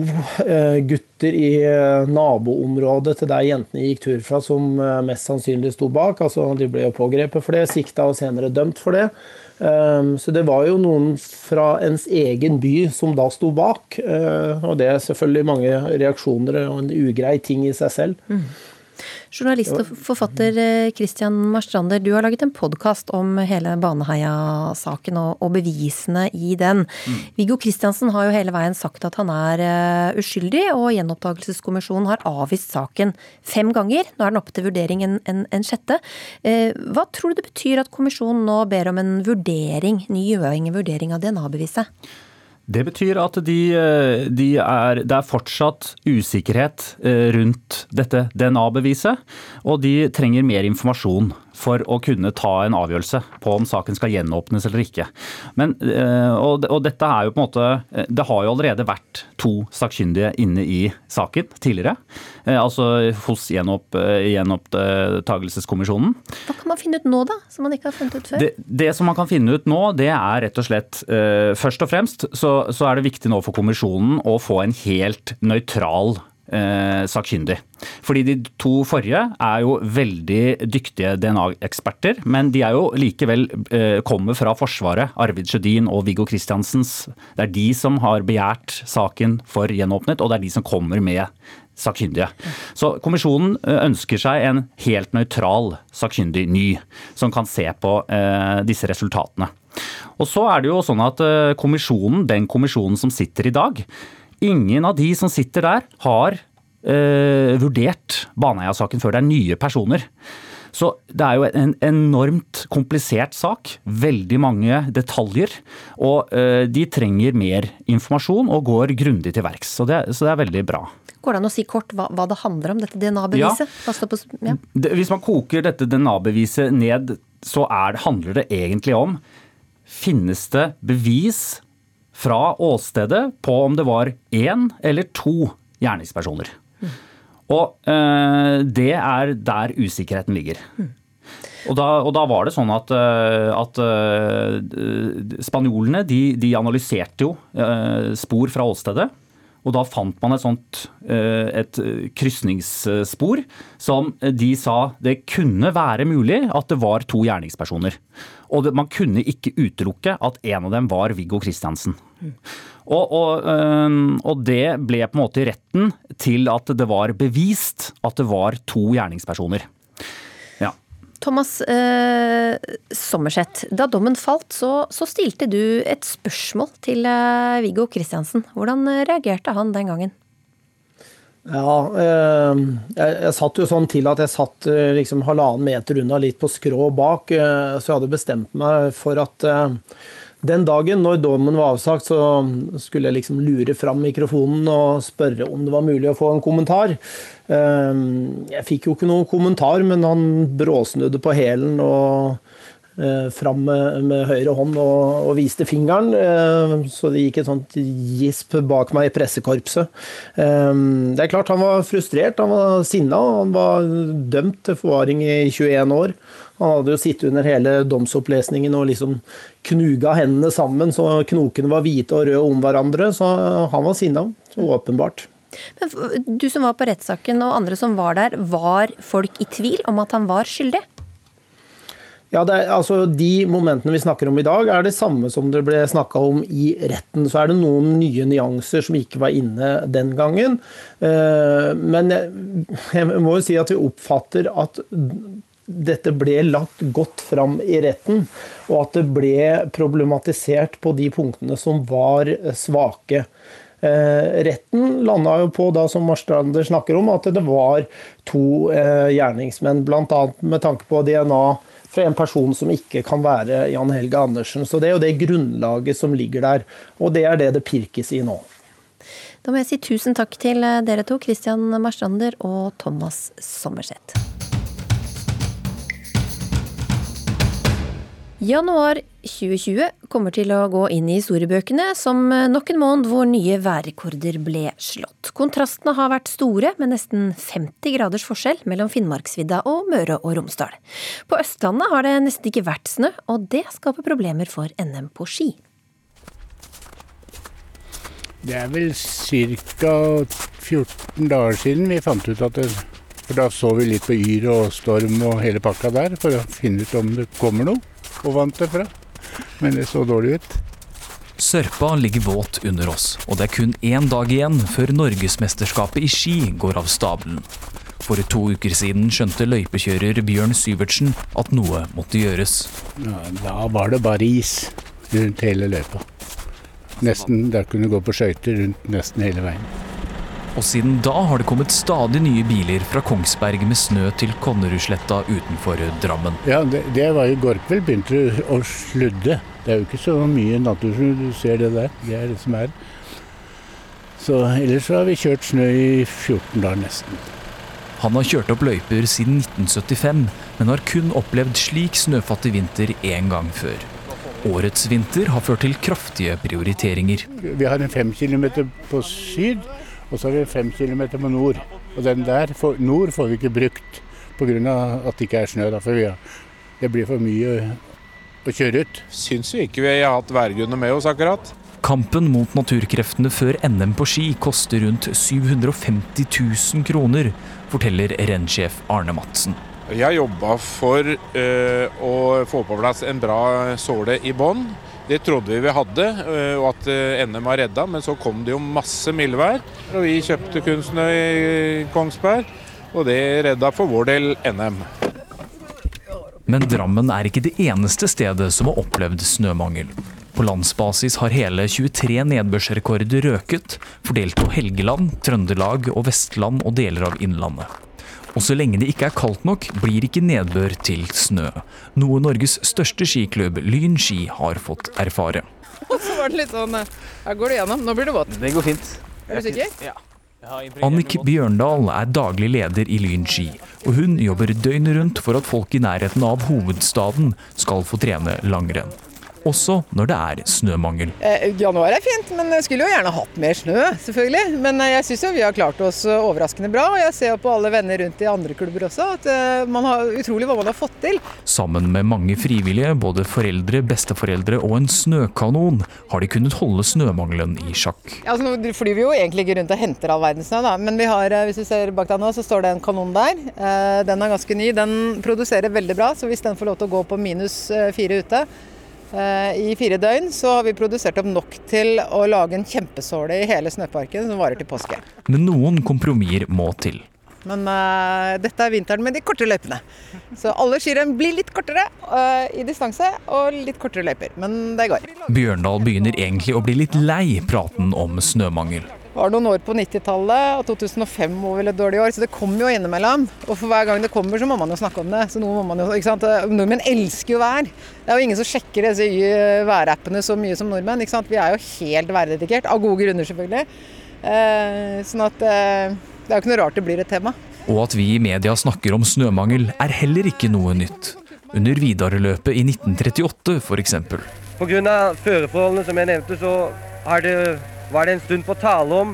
eh, gutter i eh, naboområdet til der jentene gikk tur fra, som eh, mest sannsynlig sto bak. Altså, de ble jo pågrepet for det, sikta og senere dømt for det. Ehm, så det var jo noen fra ens egen by som da sto bak. Og det er selvfølgelig mange reaksjoner og en ugrei ting i seg selv. Journalist og forfatter eh, Christian Marstrander, du har laget en podkast om hele Baneheia-saken og, bevisene i den. Mm. Viggo Kristiansen har jo hele veien sagt at han er uh, uskyldig, og Gjenopptakelseskommisjonen har avvist saken fem ganger. Nå er den oppe til vurdering en, en, en sjette. Uh, hva tror du det betyr at kommisjonen nå ber om en vurdering, ny uavhengig vurdering av DNA-beviset? Det betyr at de, eh, de er, det er fortsatt usikkerhet eh, rundt dette DNA-beviset, og de trenger mer informasjon for å kunne ta en avgjørelse på om saken skal gjenåpnes eller ikke. Men, eh, og, og, dette er jo på en måte Det har jo allerede vært to sakkyndige inne i saken tidligere. Altså hos gjenopp, gjenopptakelseskommisjonen. Hva kan man finne ut nå, da? Som man ikke har funnet ut før? Det, det, som man kan finne ut nå, det er rett og slett Først og fremst så, så er det viktig nå for kommisjonen å få en helt nøytral eh, sakkyndig. Fordi de to forrige er jo veldig dyktige DNA-eksperter, men de er jo likevel eh, kommer fra Forsvaret. Arvid Sjødin og Viggo Kristiansens. Det er de som har begjært saken for gjenåpnet, og det er de som kommer med sakkyndige. Så kommisjonen eh, ønsker seg en helt nøytral sakkyndig ny, som kan se på eh, disse resultatene. Og så er det jo sånn at eh, kommisjonen, den kommisjonen som sitter i dag, Ingen av de som sitter der, har eh, vurdert Baneheia-saken før. Det er nye personer. Så det er jo en enormt komplisert sak. Veldig mange detaljer. Og eh, de trenger mer informasjon og går grundig til verks. Så, så, det er veldig bra. Går det an å si kort hva, hva det handler om, dette DNA-beviset? Ja. ja. Hvis man koker dette DNA-beviset ned, så er, handler det egentlig om Finnes det bevis fra åstedet på om det var én eller to gjerningspersoner. Mm. Og eh, det er der usikkerheten ligger. Mm. Og, da, og da, var det sånn at, eh, at uh, spanjolene de, de, analyserte jo uh, spor fra åstedet. Og da fant man et sånt et krysningsspor som de sa det kunne være mulig at det var to gjerningspersoner. Og man kunne ikke utelukke at en av dem var Viggo Kristiansen. Og, og, og, det ble på en måte retten til at det var bevist at det var to gjerningspersoner. Ja. Thomas eh, Sommerseth, da dommen falt, så, så, stilte du et spørsmål til eh, Viggo Kristiansen. Hvordan reagerte han den gangen? Ja, eh, jeg, jeg, satt jo sånn til at jeg satt eh, liksom halvannen meter unna, litt på skrå bak. Eh, så jeg hadde bestemt meg for at den dagen når dommen var avsagt, så skulle jeg liksom lure fram mikrofonen og spørre om det var mulig å få en kommentar. Jeg fikk jo ikke noen kommentar, men han bråsnudde på hælen og eh, fram med, med, høyre hånd og, og viste fingeren. Eh, så det gikk et sånt gisp bak meg i pressekorpset. Eh, det er klart han var frustrert, han var sinna. Han var dømt til forvaring i 21 år. Han hadde jo sittet under hele domsopplesningen og liksom knuga hendene sammen så knokene var hvite og røde om hverandre. Så han var sinna, åpenbart. Men du som var på rettssaken og andre som var der, var folk i tvil om at han var skyldig? Ja, er, altså De momentene vi snakker om i dag, er det samme som det ble snakka om i retten. Så er det noen nye nyanser som ikke var inne den gangen. Eh, men jeg må jo si at vi oppfatter at dette ble lagt godt fram i retten, og at det ble problematisert på de punktene som var svake. Eh, retten landa jo på, da, som Marstrander snakker om, at det var to eh, gjerningsmenn, bl.a. med tanke på DNA fra en person som ikke kan være Jan Helge Andersen. Så det er jo det grunnlaget som ligger der, og det er det det pirkes i nå. Da må jeg si tusen takk til dere to, Christian Marstrander og Thomas Sommerseth. Januar 2020 kommer til å gå inn i historiebøkene som nok en måned hvor nye værrekorder ble slått. Kontrastene har vært store, med nesten 50 graders forskjell mellom Finnmarksvidda og Møre og Romsdal. På Østlandet har det nesten ikke vært snø, og det skaper problemer for NM på ski. Det er vel ca. 14 dager siden vi fant ut at det For da så vi litt på Yr og Storm og hele pakka der, for å finne ut om det kommer noe og vant det fra. Men det så dårlig ut. Sørpa ligger våt under oss, og det er kun én dag igjen før Norgesmesterskapet i ski går av stabelen. For to uker siden skjønte løypekjører Bjørn Syvertsen at noe måtte gjøres. Ja, da var det bare is rundt hele løypa. Nesten, Der kunne du gå på skøyter rundt nesten hele veien. Og siden da har det kommet stadig nye biler fra Kongsberg med snø til Konnerudsletta utenfor Drammen. Ja, det, det var i går kveld begynte å sludde. Det er jo ikke så mye natur som du ser det der. Det er det som er. Så ellers så har vi kjørt snø i 14 dager nesten. Han har kjørt opp løyper siden 1975, men har kun opplevd slik snøfattig vinter én gang før. Årets vinter har ført til kraftige prioriteringer. Vi har en fem kilometer på syd og så har vi fem kilometer på nord. Og den der for, nord får vi ikke brukt pga. at det ikke er snø. Da, for har, det blir for mye å kjøre ut. Syns vi ikke vi har hatt værgrunner med oss akkurat. Kampen mot naturkreftene før NM på ski koster rundt 750 000 kroner, forteller rennsjef Arne Madsen. Jeg har jobba for øh, å få på plass en bra såle i bånn. Det trodde vi vi hadde, eh, og at eh, NM var redda, men så kom det jo masse mildvær. Og vi kjøpte kunstsnø i Kongsberg, og det redda for vår del NM. Men Drammen er ikke det eneste stedet som har opplevd snømangel. På landsbasis har hele 23 nedbørsrekorder røket, fordelt på Helgeland, Trøndelag og Vestland og deler av Innlandet. Og så lenge det ikke er kaldt nok, blir ikke nedbør til snø. Noe Norges største skiklubb, Lyn ski, har fått erfare. Og så var det litt sånn Her går det gjennom. Nå blir det våt. Det går fint. Er du sikker? Ja. Annik Bjørndal er daglig leder i Lyn ski, og hun jobber døgnet rundt for at folk i nærheten av hovedstaden skal få trene langrenn også når det er snømangel. Eh, januar er fint, men jeg skulle jo gjerne hatt mer snø, selvfølgelig. Men eh, jeg syns jo vi har klart oss overraskende bra. Og jeg ser jo på alle venner rundt i andre klubber også at eh, man har utrolig hva man har fått til. Sammen med mange frivillige, både foreldre, besteforeldre og en snøkanon, har de kunnet holde snømangelen i sjakk. Ja, altså, nå flyr vi jo egentlig ikke rundt og henter all verdens snø, da. Men vi har, eh, hvis du ser bak deg nå, så står det en kanon der. Den er ganske ny. Den produserer veldig bra, så hvis den får lov til å gå på minus fire ute, I fire døgn så har vi produsert opp nok til å lage en kjempesåle i hele snøparken som varer til påske. Men noen kompromisser må til. Men uh, dette er vinteren med de korte løypene. Så alle skirenn blir litt kortere uh, i distanse og litt kortere løyper. Men det går. Bjørndal begynner egentlig å bli litt lei praten om snømangel var noen år på 90-tallet, og 2005 var vel et dårlig år, så det kommer jo innimellom. Og for hver gang det kommer, så må man jo snakke om det. Så noe må man jo, ikke sant? Nordmenn elsker jo vær. Det er jo ingen som sjekker disse værappene så mye som nordmenn. ikke sant? Vi er jo helt værdedikert, av gode grunner selvfølgelig. Eh, sånn at eh, det er jo ikke noe rart det blir et tema. Og at vi i media snakker om snømangel er heller ikke noe nytt. under Vidareløpet i 1938 f.eks. Pga. føreforholdene som jeg nevnte, så det, var det en stund på tale om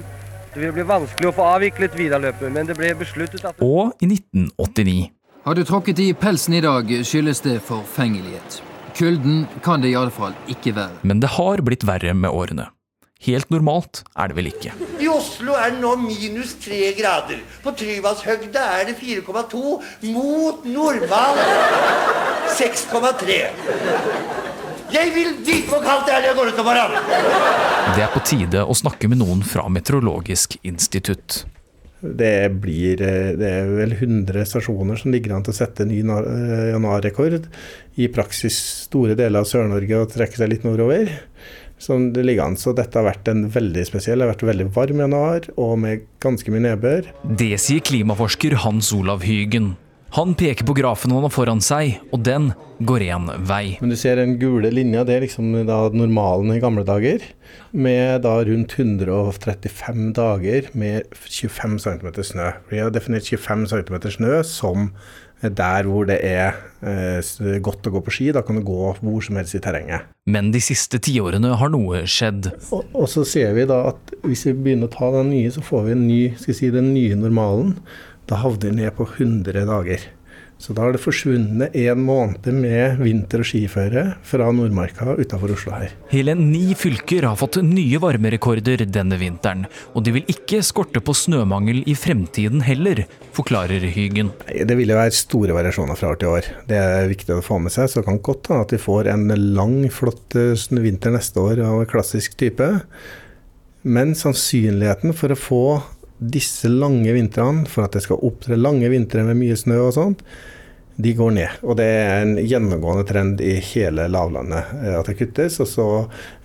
det ville bli vanskelig å få avviklet Vidaløpet, men det ble besluttet at Og i 1989. Har du tråkket i pelsen i dag, skyldes det forfengelighet. Kulden kan det i alle fall ikke være. Men det har blitt verre med årene. Helt normalt er det vel ikke. I Oslo er det nå minus tre grader. På Tryvannshøgda er det 4,2 mot normal 6,3. Jeg vil vite hvor kaldt det er når jeg går ut om morgenen! Det er på tide å snakke med noen fra Meteorologisk institutt. Det blir det er vel 100 stasjoner som ligger an til å sette ny januarrekord. I praksis store deler av Sør-Norge og trekke seg litt nordover. Som det ligger an. Så dette har vært en veldig spesiell. Det har vært veldig varm januar og med ganske mye nedbør. Det sier klimaforsker Hans Olav Hygen. Han peker på grafen han har foran seg, og den går én vei. Men du ser den gule linja, det er liksom da normalen i gamle dager. Med da rundt 135 dager med 25 cm snø. Vi har definert 25 cm snø som der hvor det er eh, godt å gå på ski. Da kan du gå hvor som helst i terrenget. Men de siste tiårene har noe skjedd. Og, og, så ser vi da at hvis vi begynner å ta den nye, så får vi en ny, skal si, den nye normalen. Da havner de ned på 100 dager. Så da har det forsvunnet en måned med vinter- og skiføre fra Nordmarka utafor Oslo her. Hele ni fylker har fått nye varmerekorder denne vinteren, og de vil ikke skorte på snømangel i fremtiden heller, forklarer Hygen. Det vil jo være store variasjoner fra år til år. Det er viktig å få med seg. Så det kan godt hende at vi får en lang, flott vinter neste år av klassisk type. Men sannsynligheten for å få disse lange vintrene, for at det skal opptre lange vintre med mye snø og sånt, de går ned. Og det er en gjennomgående trend i hele lavlandet at det kuttes. Og så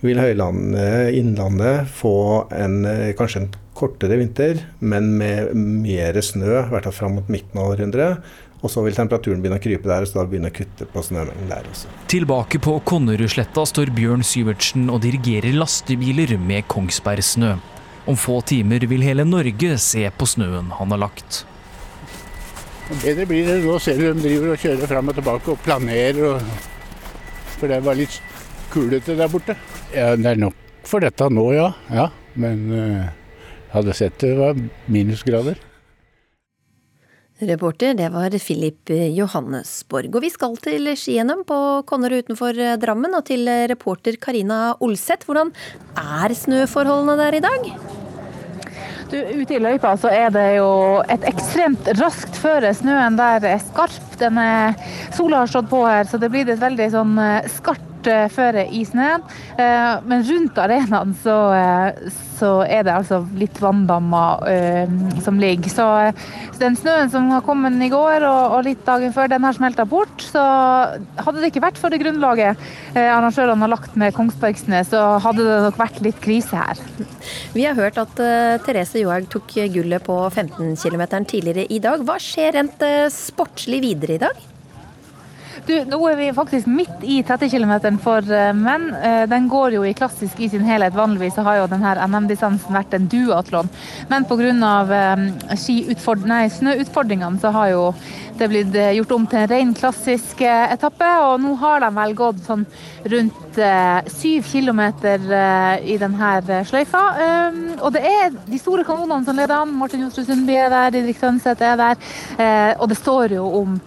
vil høylandet, innlandet, få en, kanskje en kortere vinter, men med mer snø, i hvert fall fram mot midten av århundret. Og så vil temperaturen begynne å krype der, så da begynner å kutte på snømengden der også. Tilbake på Konnerudsletta står Bjørn Syvertsen og dirigerer lastebiler med Kongsbergsnø. Om få timer vil hele Norge se på snøen han har lagt. Bedre blir det. Nå ser du de driver og kjører fram og tilbake og planerer. Og... For det var litt kulete der borte. Ja, det er nok for dette nå, ja. ja. Men uh, hadde sett det var minusgrader. Reporter, det var Filip Johannesborg. Og vi skal til ski-NM på Konnerud utenfor Drammen, og til reporter Karina Olseth. Hvordan er snøforholdene der i dag? Du, ute i løypa så er det jo et ekstremt raskt føre. Snøen der er skarp. Denne sola har stått på her, så det blir et veldig sånn skarpt føre i snøen. Men rundt arenaen så, så er det altså litt vanndammer som ligger. Så, den snøen som har kommet i går og, og litt dagen før, den har smelta bort. Så hadde det ikke vært for det grunnlaget arrangørene har lagt med Kongsbergsnø, så hadde det nok vært litt krise her. Vi har hørt at Therese Johaug tok gullet på 15 km tidligere i dag. Hva skjer rent sportslig videre i dag? Du, nå er vi faktisk midt i 30 km for menn. Den går jo i klassisk i sin helhet. Vanligvis har jo denne NM-distansen vært en duatlon. Men pga. snøutfordringene så har jo det blitt gjort om til en ren klassisk etappe. Og nå har de vel gått sånn rundt syv kilometer i denne sløyfa. Og det er de store kanonene som leder an. Martin Jostrud Sundby er der, Didrik Tønseth er der. Og det står jo om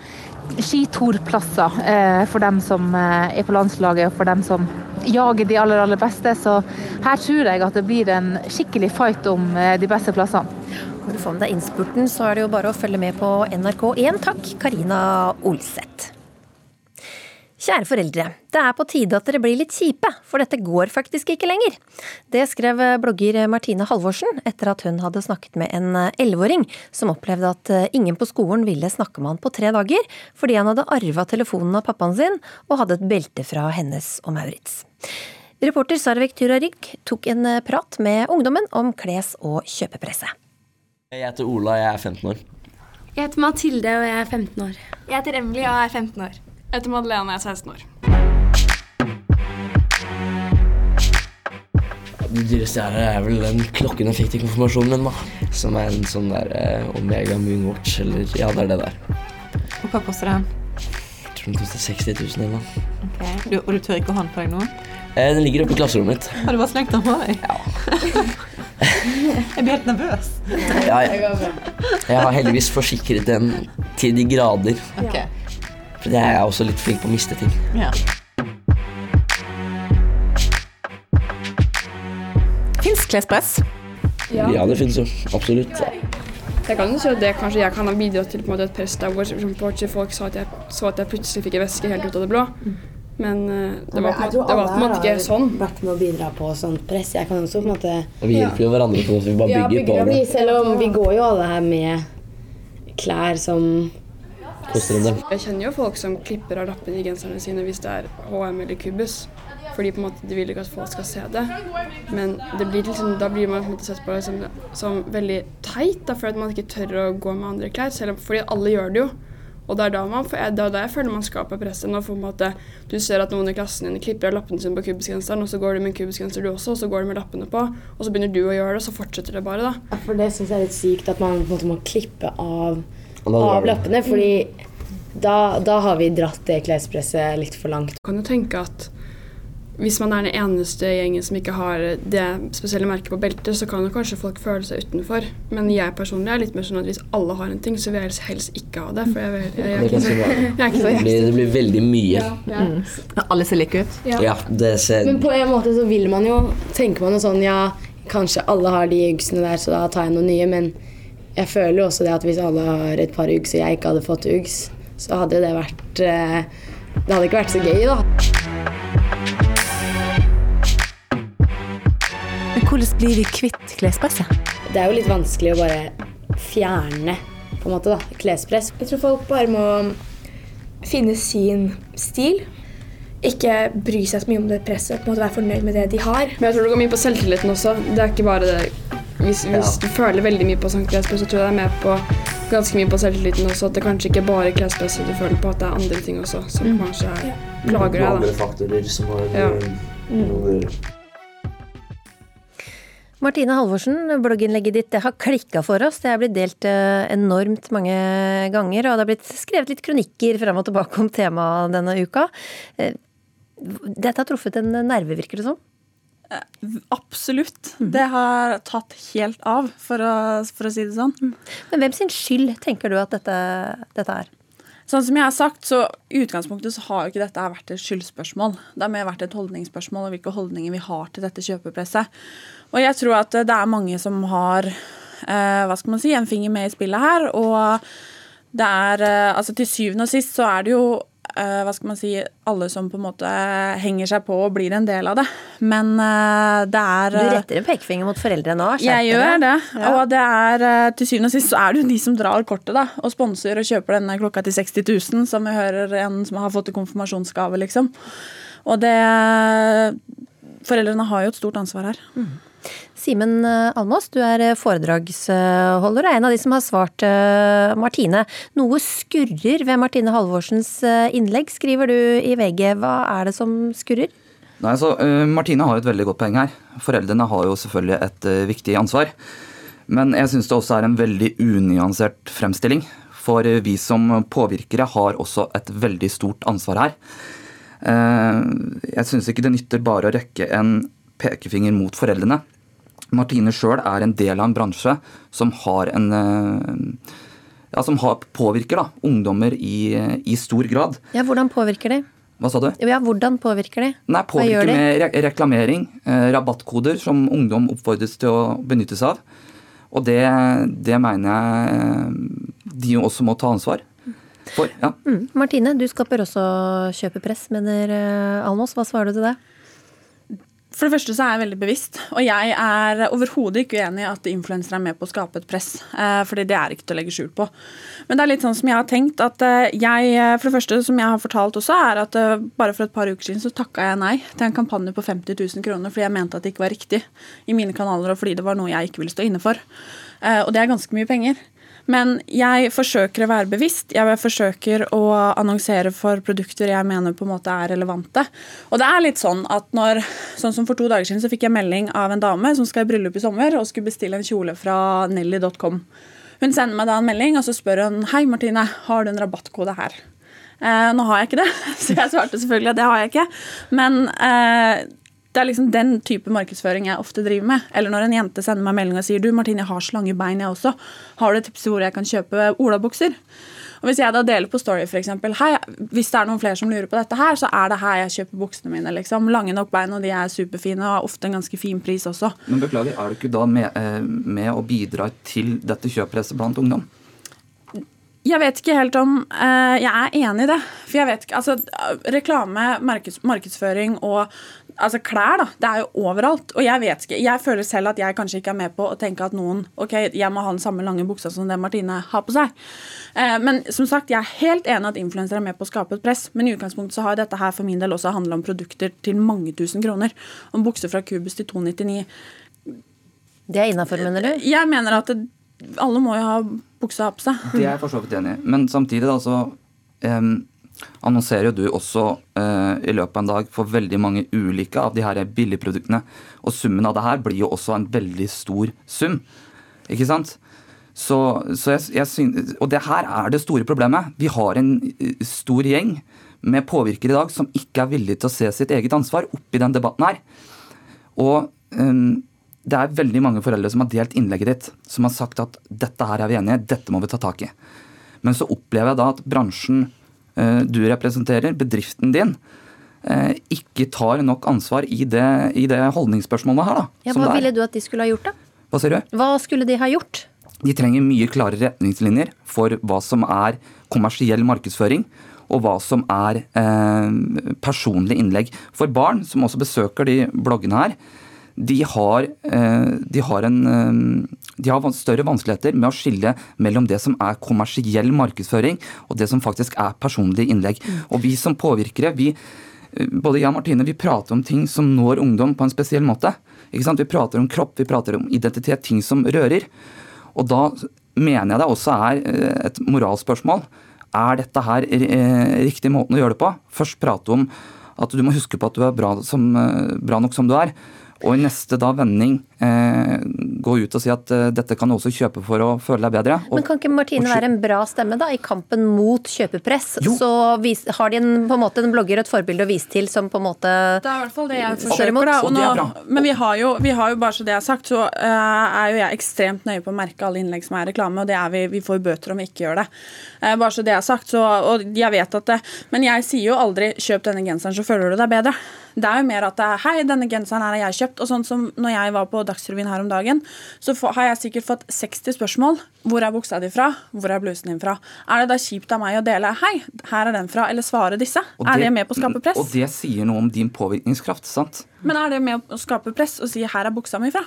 skitorplasser eh, for dem som eh, er på landslaget og for dem som jager de aller, aller beste. Så her tror jeg at det blir en skikkelig fight om eh, de beste plassene. Når du får med deg innspurten, så er det jo bare å følge med på NRK1. Takk, Karina Olseth. Kjære foreldre, det er på tide at dere blir litt kjipe, for dette går faktisk ikke lenger. Det skrev blogger Martine Halvorsen etter at hun hadde snakket med en elleveåring som opplevde at ingen på skolen ville snakke med han på tre dager, fordi han hadde arva telefonen av pappaen sin og hadde et belte fra hennes og Maurits. Reporter Sarvik Turarik tok en prat med ungdommen om kles- og kjøpepresset. Jeg heter Ola, jeg er 15 år. Jeg heter Mathilde, og jeg er 15 år. Jeg heter Emily, og jeg er 15 år. Heter Madeleine, jeg er 16 år. Det dyreste jeg har, er vel den klokken jeg fikk til konfirmasjonen min, da. Som er en sånn der eh, Omega Moonwatch, eller ja, det er det der. Og hva koster den? Jeg tror 50 60 000 eller noe. Ok, du, Og du tør ikke å ha den på deg nå? Eh, Den ligger oppe i klasserommet mitt. Har du bare slengt den på deg? Ja. jeg blir helt nervøs. Ja, jeg, jeg har heldigvis forsikret den til de grader. Ok. For jeg er også litt flink på å miste ting. Ja. Fins klespress? Ja, det finnes jo. Absolutt. Jeg kan jo si at det kanskje jeg kan ha bidratt til på en måte et press der hvor folk sa at jeg, så at jeg plutselig fikk en veske helt ut av det blå. Men eh, det var på det var på en måte ikke sånn. vært med å bidra på sånt press. Jeg kan også på en måte Og vi hjelper jo hverandre på det, vi bare ja, bygger på det. selv om vi går jo alle her med klær som Koster en del. Jeg kjenner jo folk som klipper av lappene i genserne sine hvis det er HM eller Kubus. Fordi på en måte de vil ikke at folk skal se det. Men det blir liksom, da blir man på en måte sett på det som, som veldig teit, da, for at man ikke tør å gå med andre klær. Selv om, fordi alle gjør det jo. Og det er da, man, får- det er da jeg føler man skaper presset. Når måte, du ser at noen i klassen din klipper av lappene sine på kubusgenseren, og så går du med en kubusgenser du også, og så går du med lappene på, og så begynner du å gjøre det, og så fortsetter det bare, da. For det syns jeg er litt sykt at man på en måte må klippe av, av du. lappene. Fordi da, da har vi dratt det klespresset litt for langt. Du kan jo tenke at hvis man er den eneste gjengen som ikke har det spesielle merket på beltet, så kan jo kanskje folk føle seg utenfor. Men jeg personlig er litt mer sånn at hvis alle har en ting, så vil jeg helst- ikke ha det. For jeg, jeg, jeg, Det jeg, ikke ganske jeg er ikke så Det blir, det blir veldig mye. Ja. Alle ser like ut? Ja, det ser Men på en måte så vil man jo Tenker man jo sånn Ja, kanskje alle har de juksene der, så da tar jeg noen nye. Men jeg føler jo også det at hvis alle har et par uggs og jeg ikke hadde fått uggs, så hadde det vært eh, Det hadde ikke vært så gøy, da. Men hvordan blir vi kvitt klespresset? Det er jo litt vanskelig å bare fjerne på en måte da, klespress. Jeg tror folk bare må finne sin stil. Ikke bry seg så mye om det presset, på en måte være fornøyd med det de har. Men jeg tror det går mye på selvtilliten også. Det er ikke bare det Hvis, hvis du føler veldig mye på Sankt klespress, så tror jeg det er med på ganske mye på selvtilliten også. At det kanskje ikke bare er klespresset du føler på, at det er andre ting også som Mm. kanskje er, plager deg. da. faktorer som har Ja. noe Martine Halvorsen, blogginnlegget ditt det har klikka for oss. Det er blitt delt eh, enormt mange ganger, og det har blitt skrevet litt kronikker fram og tilbake om temaet denne uka. Eh, Dette har truffet en nerve, virker det som? Absolutt. Det har tatt helt av, for å, for å si det sånn. Men hvem sin skyld tenker du at dette, dette er? Sånn som jeg har sagt, så I utgangspunktet så har jo ikke dette vært et skyldspørsmål. Det har mer vært et holdningsspørsmål og hvilke holdninger vi har til dette kjøpepresset. Og jeg tror at det er mange som har eh, hva skal man si, en finger med i spillet her. Og det er eh, altså Til syvende og sist så er det jo eh, hva skal man si, alle som på en måte henger seg på og blir en del av det. Men eh, det er Du eh, retter en pekefinger mot foreldrene nå. jeg gjør det. Ja. Og det er eh, til syvende og sist så er det jo de som drar kortet da, og sponser og kjøper denne klokka til 60 000, som vi hører en som har fått i konfirmasjonsgave, liksom. Og det Foreldrene har jo et stort ansvar her. Simen eh, Almås, du er eh, foredragsholder og er en av de som har svart eh, Martine. Noe skurrer ved Martine Halvorsens innlegg, skriver du i VG. Hva er det som skurrer? Nei, så Martine har jo et veldig godt poeng her. Foreldrene har jo selvfølgelig et viktig ansvar. Men jeg syns det også er en veldig unyansert fremstilling. For vi som påvirkere har også et veldig stort ansvar her. Jeg syns ikke det nytter bare å rekke en pekefinger mot foreldrene. Martine sjøl er en del av en bransje som har en uh, ja, som har, påvirker da, ungdommer i, i stor grad. Ja, hvordan påvirker de? Hva sa du? Ja, hvordan påvirker de? Nei, påvirker med re reklamering, eh, rabattkoder som ungdom oppfordres til å benytte seg av. Og det, det mener jeg eh, de også må ta ansvar for. Ja. Mm. Martine, du skaper også kjøpepress, mener eh, Almås. Hva svarer du til det? For det første så er jeg veldig bevisst, og jeg er overhodet ikke uenig i at influensere er med på å skape et press. eh, fordi det er ikke til å legge skjul på. Men det er litt sånn som jeg har tenkt at eh, jeg eh, For det første som jeg har fortalt også, er at bare for et par uker siden så takka jeg nei til en kampanje på 50 000 kroner fordi jeg mente at det ikke var riktig i mine kanaler, og fordi det var noe jeg ikke ville stå inne for. Og det er ganske mye penger. Men jeg forsøker å være bevisst. Jeg forsøker å annonsere for produkter jeg mener på en måte er relevante. Og det er litt sånn at når Sånn som for to dager siden så fikk jeg melding av en dame som skal i bryllup i sommer og skulle bestille en kjole fra nelly.com. Hun sender meg da en melding og så spør hun Hei, Martine, har du en rabattkode her? Eh, nå har jeg ikke det, [laughs] så jeg svarte selvfølgelig at det har jeg ikke. Men eh, det er liksom den type markedsføring jeg ofte driver med. Eller når en jente sender meg melding og sier du Martine, jeg har så lange bein jeg også. Har du et tips til hvor jeg kan kjøpe olabukser? Og Hvis jeg da deler på Story f.eks. Hei, hvis det er noen flere som lurer på dette her, så er det her jeg kjøper buksene mine. liksom. Lange nok bein, og de er superfine og har ofte en ganske fin pris også. Men beklager, er du ikke da med, eh, med å bidra til dette kjøppresset blant ungdom? Jeg vet ikke helt om eh, jeg er enig i det. For jeg vet ikke, altså Reklame, markeds, markedsføring og altså klær, da. Det er jo overalt. Og jeg vet ikke, jeg føler selv at jeg kanskje ikke er med på å tenke at noen ok, jeg må ha den samme lange buksa som det Martine har på seg. Eh, men som sagt, jeg er helt enig at influensere er med på å skape et press. Men i utgangspunktet så har dette her for min del også handla om produkter til mange tusen kroner. Om bukser fra Cubus til 299. Det er innafor, mener du? Jeg mener at det, alle må jo ha buksa på seg. Det er jeg for så vidt enig i. Men samtidig, da, så um, annonserer jo du også eh, i løpet av en dag for veldig mange ulike av de her billigproduktene. Og summen av det her blir jo også en veldig stor sum. Ikke sant? Så, så jeg, jeg synes, og det her er det store problemet. Vi har en stor gjeng med påvirkere i dag som ikke er villige til å se sitt eget ansvar oppi den debatten her. Og um, det er veldig mange foreldre som har delt innlegget ditt, som har sagt at dette her er vi enige i, dette må vi ta tak i. Men så opplever jeg da at bransjen du representerer, bedriften din, uh, ikke tar nok ansvar i det, i det holdningsspørsmålet her. da. Ja, hva ville du at de skulle ha gjort, da? Hva sier du? Hva skulle de ha gjort? De trenger mye klarere retningslinjer for hva som er kommersiell markedsføring, og hva som er eh, personlig innlegg. For barn som også besøker de bloggene her, de har, eh, de, har en, eh, de har større vanskeligheter med å skille mellom det som er kommersiell markedsføring, og det som faktisk er personlig innlegg. Og vi som påvirkere, vi, eh, både jeg og Martine, vi prater om ting som når ungdom på en spesiell måte. Vi prater om kropp, vi prater om identitet, ting som rører. Og da mener jeg det også er et moralspørsmål. Er dette her riktig måten å gjøre det på? Først prate om at du må huske på at du er bra, som, bra nok som du er. Og i neste da vending eh, gå ut og si at eh, dette kan du også kjøpe for å føle deg bedre. Og, Men kan ikke Martine være en bra stemme da i kampen mot kjøpepress? Jo. Så vis, har de en, på en måte en blogger og et forbilde å vise til som på en måte Det er i hvert fall det jeg forsøker, da. Nå, men vi har, jo, vi har, jo, bare så det jeg har sagt, så uh, er jo jeg ekstremt nøye på å merke alle innlegg som er reklame, og det er vi, vi får bøter om vi ikke gjør det. Uh, bare så det jeg har sagt, så, og jeg vet at det Men jeg sier jo aldri 'kjøp denne genseren, så føler du deg bedre'. Det er jo mer at det er 'hei, denne genseren her har jeg kjøpt'. Og sånn som når jeg var på Dagsrevyen her om dagen, så har jeg sikkert fått 60 spørsmål. Hvor er buksa di fra? Hvor er blusen din fra? Er det da kjipt av meg å dele 'hei, her er den fra', eller svare disse? Det, er det med på å skape press? Og det sier noe om din påvirkningskraft, sant? Men er det med å skape press å si 'her er buksa mi fra'?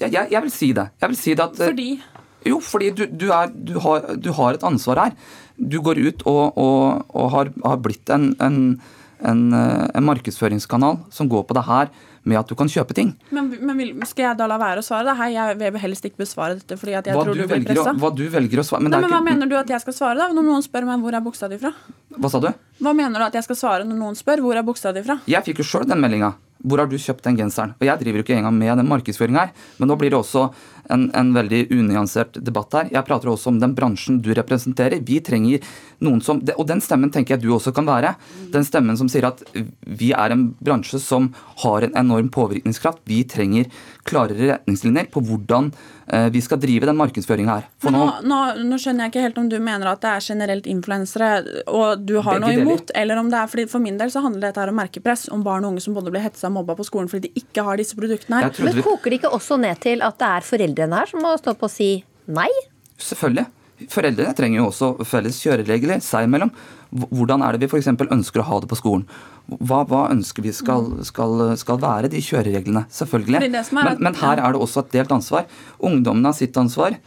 Ja, jeg, jeg, vil si det. Jeg vil si det at, eh, fordi? Jo, fordi du, du, er, du, har, du, har, et ansvar her. Du går ut og, og, og har, har, blitt en, en en, eh, en, markedsføringskanal som går på det her med at du kan kjøpe ting. Men, men skal jeg da la være å svare det? Hei, jeg vil helst ikke besvare dette fordi at jeg hva tror du, du blir pressa. Hva du velger å svare men, Nei, men Hva mener du at jeg skal svare da, når noen spør meg hvor er buksa di fra? Hva sa du? Hva mener du at jeg skal svare når noen spør hvor er buksa di fra? Jeg fikk jo sjøl den meldinga. Hvor har du kjøpt den genseren? Og jeg driver jo ikke engang med den markedsføringa her, men nå blir det også en, en, veldig unyansert debatt her. Jeg prater også om den bransjen du representerer. Vi trenger noen som Og den stemmen tenker jeg du også kan være. Den stemmen som sier at vi er en bransje som har en enorm påvirkningskraft. Vi trenger klarere retningslinjer på hvordan Eh, vi skal drive den markedsføringa her. For nå, nå, nå, skjønner jeg ikke helt om du mener at det er generelt influensere og du har noe imot, deler. eller om det er fordi for min del så handler dette her om merkepress, om barn og unge som både blir hetsa og mobba på skolen fordi de ikke har disse produktene her. Men koker det ikke også ned til at det er foreldrene her som må stå på og si nei? Selvfølgelig. Foreldrene trenger jo også felles kjøreregler seg imellom. Hvordan er det vi f.eks. ønsker å ha det på skolen? Hva, hva ønsker vi skal, skal, skal, være de kjørereglene? Selvfølgelig. Men, men, her er det også et delt ansvar. Ungdommene har sitt ansvar.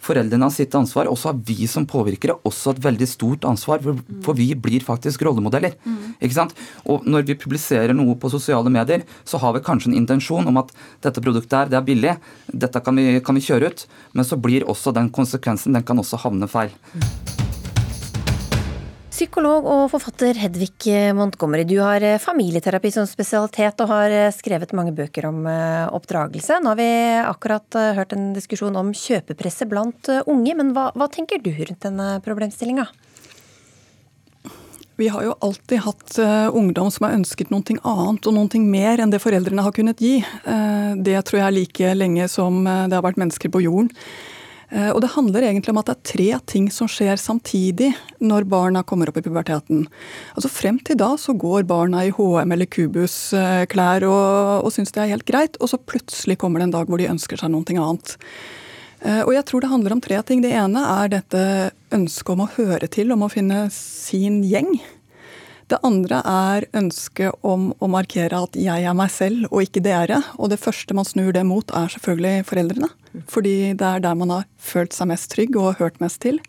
Foreldrene har sitt ansvar, og så har vi som påvirkere også et veldig stort ansvar, for, for vi blir faktisk rollemodeller. Mm. ikke sant? Og når vi publiserer noe på sosiale medier, så har vi kanskje en intensjon om at dette produktet her, det er billig, dette kan vi, kan vi kjøre ut, men så blir også den konsekvensen, den kan også havne feil. Mm. Psykolog og forfatter Hedvig Montgomery, du har eh, familieterapi som spesialitet og har eh, skrevet mange bøker om eh, oppdragelse. Nå har vi akkurat hørt en diskusjon om kjøpepresset blant unge, men hva, hva tenker du rundt denne problemstillinga? Vi har jo alltid hatt ungdom som har ønsket noe annet og noe mer enn det foreldrene har kunnet gi. Det tror jeg er like lenge som det har vært mennesker på jorden. Og det handler egentlig om at det er tre ting som skjer samtidig når barna kommer opp i puberteten. Altså Frem til da så går barna i HM eller Kubus-klær og, og syns det er helt greit, og så plutselig kommer det en dag hvor de ønsker seg noe annet. Og jeg tror det handler om tre ting. Det ene er dette ønsket om å høre til, om å finne sin gjeng. Det andre er ønsket om å markere at jeg er meg selv og ikke dere. Og det første man snur det mot, er selvfølgelig foreldrene. Fordi det er der man har følt seg mest trygg og hørt mest til.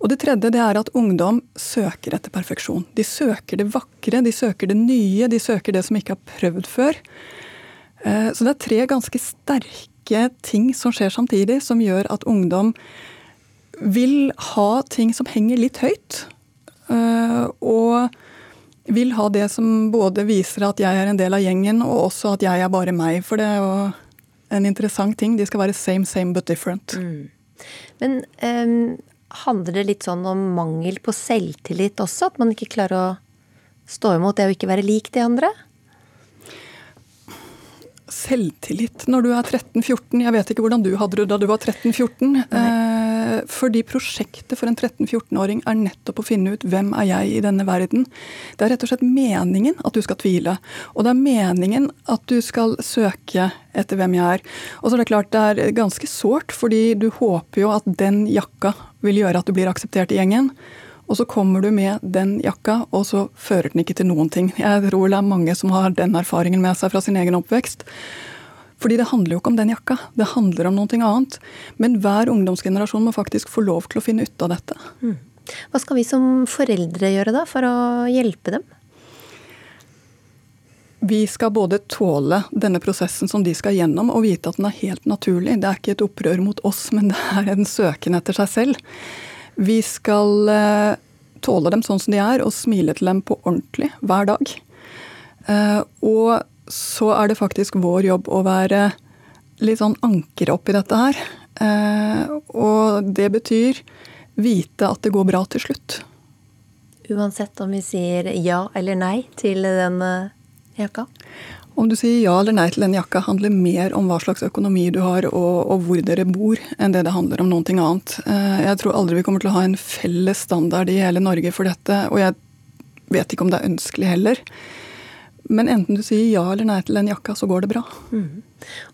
Og det tredje det er at ungdom søker etter perfeksjon. De søker det vakre, de søker det nye, de søker det som ikke har prøvd før. Eh, så det er tre ganske sterke ting som skjer samtidig, som gjør at ungdom vil ha ting som henger litt høyt. Eh, og vil ha det som både viser at jeg er en del av gjengen, og også at jeg er bare meg. For det er jo en interessant ting. De skal være same, same but different. Mm. Men um, handler det litt sånn om mangel på selvtillit også? At man ikke klarer å stå imot det å ikke være lik de andre? Selvtillit når du er 13-14. Jeg vet ikke hvordan du hadde det da du var 13-14. Eh, fordi prosjektet for en 13-14-åring er nettopp å finne ut hvem er jeg i denne verden. Det er rett og slett meningen at du skal tvile. Og det er meningen at du skal søke etter hvem jeg er. Og så er det klart det er ganske sårt, fordi du håper jo at den jakka vil gjøre at du blir akseptert i gjengen. Og så kommer du med den jakka, og så fører den ikke til noen ting. Jeg tror det er mange som har den erfaringen med seg fra sin egen oppvekst. Fordi det handler jo ikke om den jakka, det handler om noe annet. Men hver ungdomsgenerasjon må faktisk få lov til å finne ut av dette. Mm. Hva skal vi som foreldre gjøre da, for å hjelpe dem? Vi skal både tåle denne prosessen som de skal gjennom, og vite at den er helt naturlig. Det er ikke et opprør mot oss, men det er en søken etter seg selv. Vi skal eh, tåle dem sånn som de er, og smile til dem på ordentlig hver dag. Eh, og så er det faktisk vår jobb å være litt sånn anker oppi dette her. Eh, og det betyr vite at det går bra til slutt. Uansett om vi sier ja eller nei til den jakka? Om du sier ja eller nei til den jakka, handler mer om hva slags økonomi du har og, og, hvor dere bor, enn det det handler om noe annet. Eh, jeg tror aldri vi kommer til å ha en felles standard i hele Norge for dette, og jeg vet ikke om det er ønskelig heller. Men enten du sier ja eller nei til den jakka, så går det bra. Mm.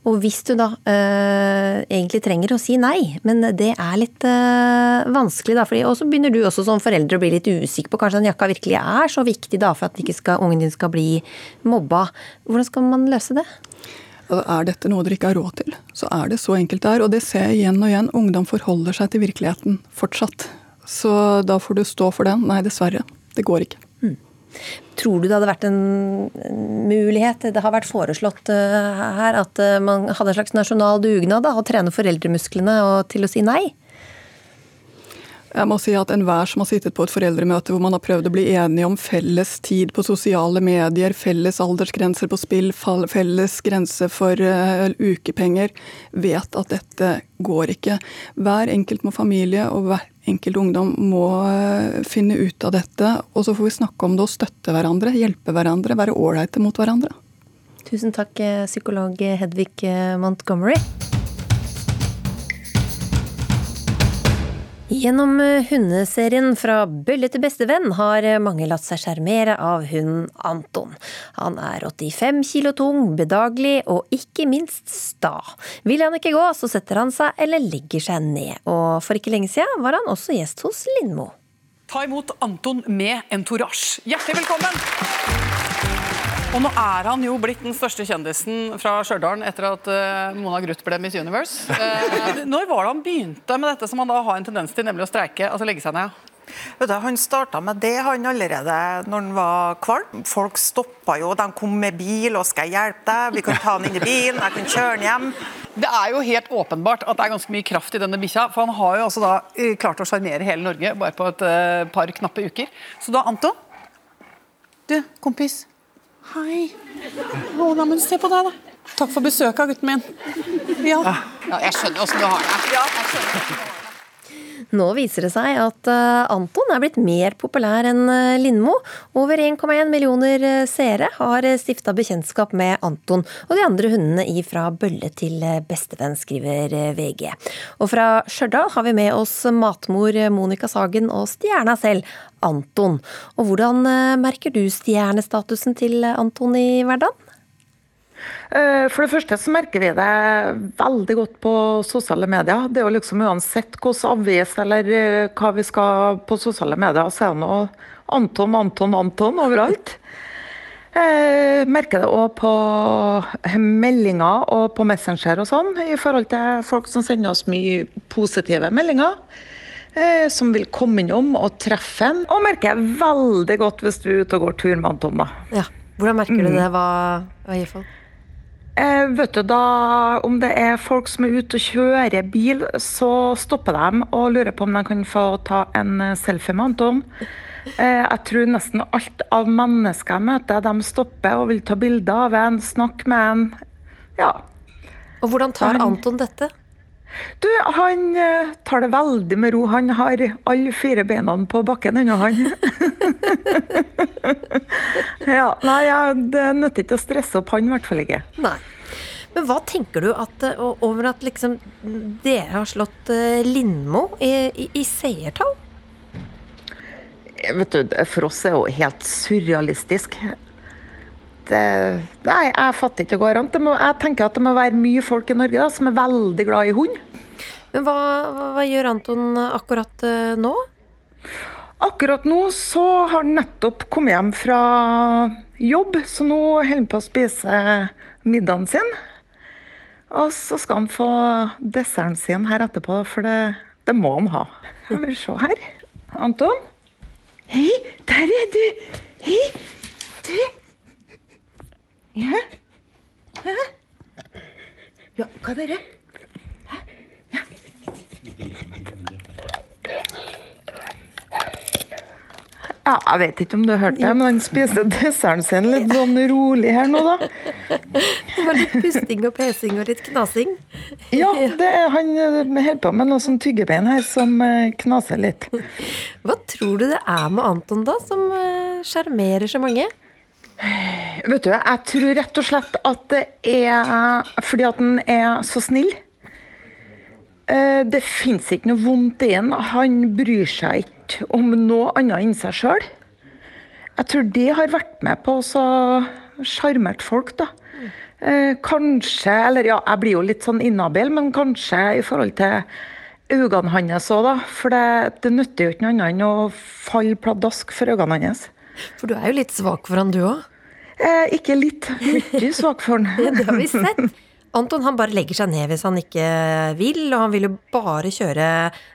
Og hvis du da øh, egentlig trenger å si nei, men det er litt øh, vanskelig, da, og så begynner du også som forelder å bli litt usikker på kanskje den jakka virkelig er så viktig da, for at ikke skal, ungen din skal bli mobba. Hvordan skal man løse det? Er dette noe dere ikke har råd til, så er det så enkelt det er. Og det ser jeg igjen og igjen. Ungdom forholder seg til virkeligheten fortsatt. Så da får du stå for den. Nei, dessverre. Det går ikke. Tror du det hadde vært en mulighet, det har vært foreslått eh, her, at eh, man hadde en slags nasjonal dugnad da, å trene foreldremusklene og til å si nei? Jeg må si at Enhver som har sittet på et foreldremøte hvor man har prøvd å bli enige om felles tid på sosiale medier, felles aldersgrenser på spill, felles grense for uh, ukepenger, vet at dette går ikke. Hver enkelt må familie og hver enkelt ungdom må uh, finne ut av dette. Og så får vi snakke om det og støtte hverandre, hjelpe hverandre, være ålreite mot hverandre. Tusen takk, eh, psykolog Hedvig Montgomery. Gjennom eh, hundeserien Fra bølle til bestevenn har eh, mange latt seg sjarmere av hunden Anton. Han er 85 kilo tung, bedagelig og ikke minst sta. Vil han ikke gå, så setter han seg eller legger seg ned. Og for ikke lenge siden var han også gjest hos Lindmo. Ta imot Anton med entourage. Hjertelig velkommen! Og nå er han jo blitt den største kjendisen fra Stjørdal etter at uh, Mona Gruth ble Miss Universe. Uh, [laughs] når var det han begynte med dette som han da har en tendens til, nemlig å streike, altså legge seg ned? Du, han starta med det han allerede når han var kvalm. Folk stoppa jo, de kom med bil og 'skal jeg hjelpe deg', vi kan ta han inn i bilen, jeg kan kjøre han hjem. Det er jo helt åpenbart at det er ganske mye kraft i denne bikkja. For han har jo altså da eh, klart å sjarmere hele Norge bare på et uh, par knappe uker. Så da, Anton Du, kompis. Hei. Å, nei, men se på deg, da. Takk for besøket, gutten min. Ja. ja jeg skjønner åssen du har det. Ja. Nå viser det seg at eh, Anton er blitt mer populær enn eh, Lindmo. Over 1,1 millioner eh, seere har stifta bekjentskap med Anton og de andre hundene i Fra bølle til bestevenn, skriver VG. Og fra Stjørdal har vi med oss matmor Monica Sagen og stjerna selv, Anton. Og hvordan merker du stjernestatusen til Anton i hverdagen? Eh, for det første så merker vi det veldig godt på sosiale medier. Det er jo liksom Uansett hvilken avis eller eh, hva vi skal på sosiale medier, så er det noe Anton, Anton, Anton overalt. Jeg eh, merker det òg på meldinger og på Messenger og sånn, i forhold til folk som sender oss mye positive meldinger. Som vil komme innom og treffe en. Og merker jeg veldig godt hvis du er ute og går tur med Anton. da. Ja, Hvordan merker du det? Hva, hva gir folk? Eh, vet du, da, Om det er folk som er ute og kjører bil, så stopper de og lurer på om de kan få ta en eh, selfie med Anton. Eh, jeg tror nesten alt av mennesker jeg møter, de stopper og vil ta bilder av en, snakke med en. Ja. Og hvordan tar Anton dette? Du, Han eh, tar det veldig med ro. Han har alle fire beina på bakken ennå, han. [laughs] ja, nei, ja, Det nytter ikke å stresse opp han, i hvert fall ikke. Nei. Men hva tenker du at, over at liksom dere har slått eh, Lindmo i, i, i seertall? Vet du, For oss er det jo helt surrealistisk. Det, nei, jeg fatter ikke det går an. Jeg tenker at det må være mye folk i Norge da, som er veldig glad i hund. Men hva, hva gjør Anton akkurat uh, nå? Akkurat nå så har han nettopp kommet hjem fra jobb, så nå holder han på å spise middagen sin. Og så skal han få desserten sin her etterpå, for det, det må han ha. Jeg vil se her. Anton? Hei, der er du! Hei, du! Ja? Hæ? Ja, hva er det? Ja, jeg vet ikke om du har hørt det, men han spiste desserten sin litt sånn rolig her nå, da. Det var litt pusting og pesing og litt knasing? Ja, det er, han holder på med noe sånn tyggebein her som eh, knaser litt. Hva tror du det er med Anton, da, som eh, sjarmerer så mange? Vet du, jeg tror rett og slett at det er fordi at han er så snill. Eh, det fins ikke noe vondt i ham. Han bryr seg ikke om noe annet enn seg sjøl. Jeg tror det har vært med på å sjarmert folk, da. Eh, kanskje, eller ja, jeg blir jo litt sånn inhabil, men kanskje i forhold til øynene hans òg, da. For det, det nytter jo ikke noe annet enn å falle pladask for øynene hans. For du er jo litt svak for han, du òg? Eh, ikke litt, mye svak for han. [laughs] det har vi sett. Anton han bare legger seg ned hvis han ikke vil, og han vil jo bare kjøre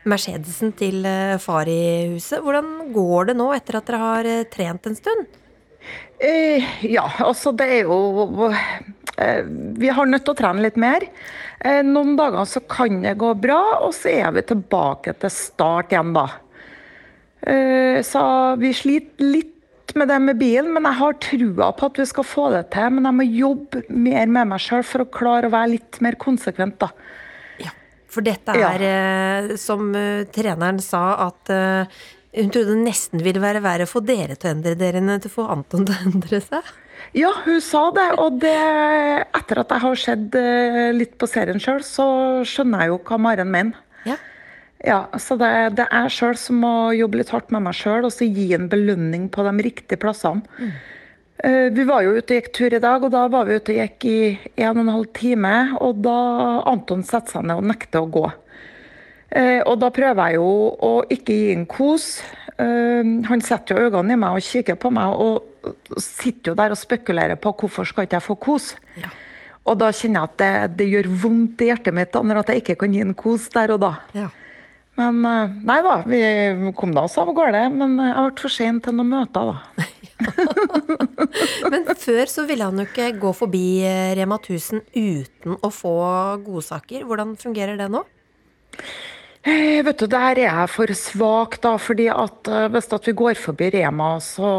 Mercedesen til eh, far i huset. Hvordan går det nå etter at dere har eh, trent en stund? Eh, ja, altså det er jo eh, Vi har nødt til å trene litt mer. Eh, noen dager så kan det gå bra, og så er vi tilbake til start igjen, da. Så vi sliter litt med det med bilen, men jeg har trua på at vi skal få det til. Men jeg må jobbe mer med meg sjøl for å klare å være litt mer konsekvent, da. Ja, for dette er, ja. som uh, treneren sa, at uh, hun trodde det nesten ville være verre å få dere til å endre dere enn til å få Anton [laughs] til å endre seg. Ja, hun sa det. Og det, etter at jeg har sett litt på serien sjøl, så skjønner jeg jo hva Maren mener. Ja. Så det, det er jeg sjøl som må jobbe litt hardt med meg sjøl og så gi en belønning på de riktige plassene. Mm. Uh, vi var jo ute og gikk tur i dag, og da var vi ute og gikk i en og en halv time. Og da Anton setter seg ned og nekter å gå. Uh, og da prøver jeg jo å ikke gi en kos. Uh, han setter jo øynene i meg og kikker på meg, og sitter jo der og spekulerer på hvorfor skal ikke jeg få kos. Ja. Og da kjenner jeg at det, det, gjør vondt i hjertet mitt når jeg ikke kan gi en kos der og da. Ja. Men eh, nei da, vi kom da oss av gårde. Men jeg ble for sein til noen møter, da. [laughs] men før så ville han jo ikke gå forbi eh, Rema 1000 uten å få godsaker. Hvordan fungerer det nå? Eh, vet du, Der er jeg for svak, da. fordi at hvis at vi går forbi Rema, så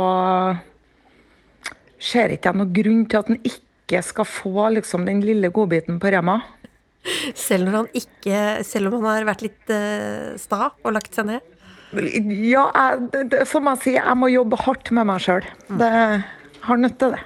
ser ikke jeg noen grunn til at han ikke skal få liksom, den lille godbiten på Rema. Selv når han ikke Selv om han har vært litt uh, sta og lagt seg ned? Ja, jeg, det, som jeg sier, jeg må jobbe hardt med meg sjøl. Det har til det.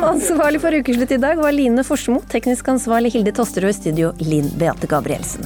Ansvarlig for ukeslutt i dag var Line Forsmo, teknisk ansvarlig Hilde Tosterød, studio Linn Beate Gabrielsen.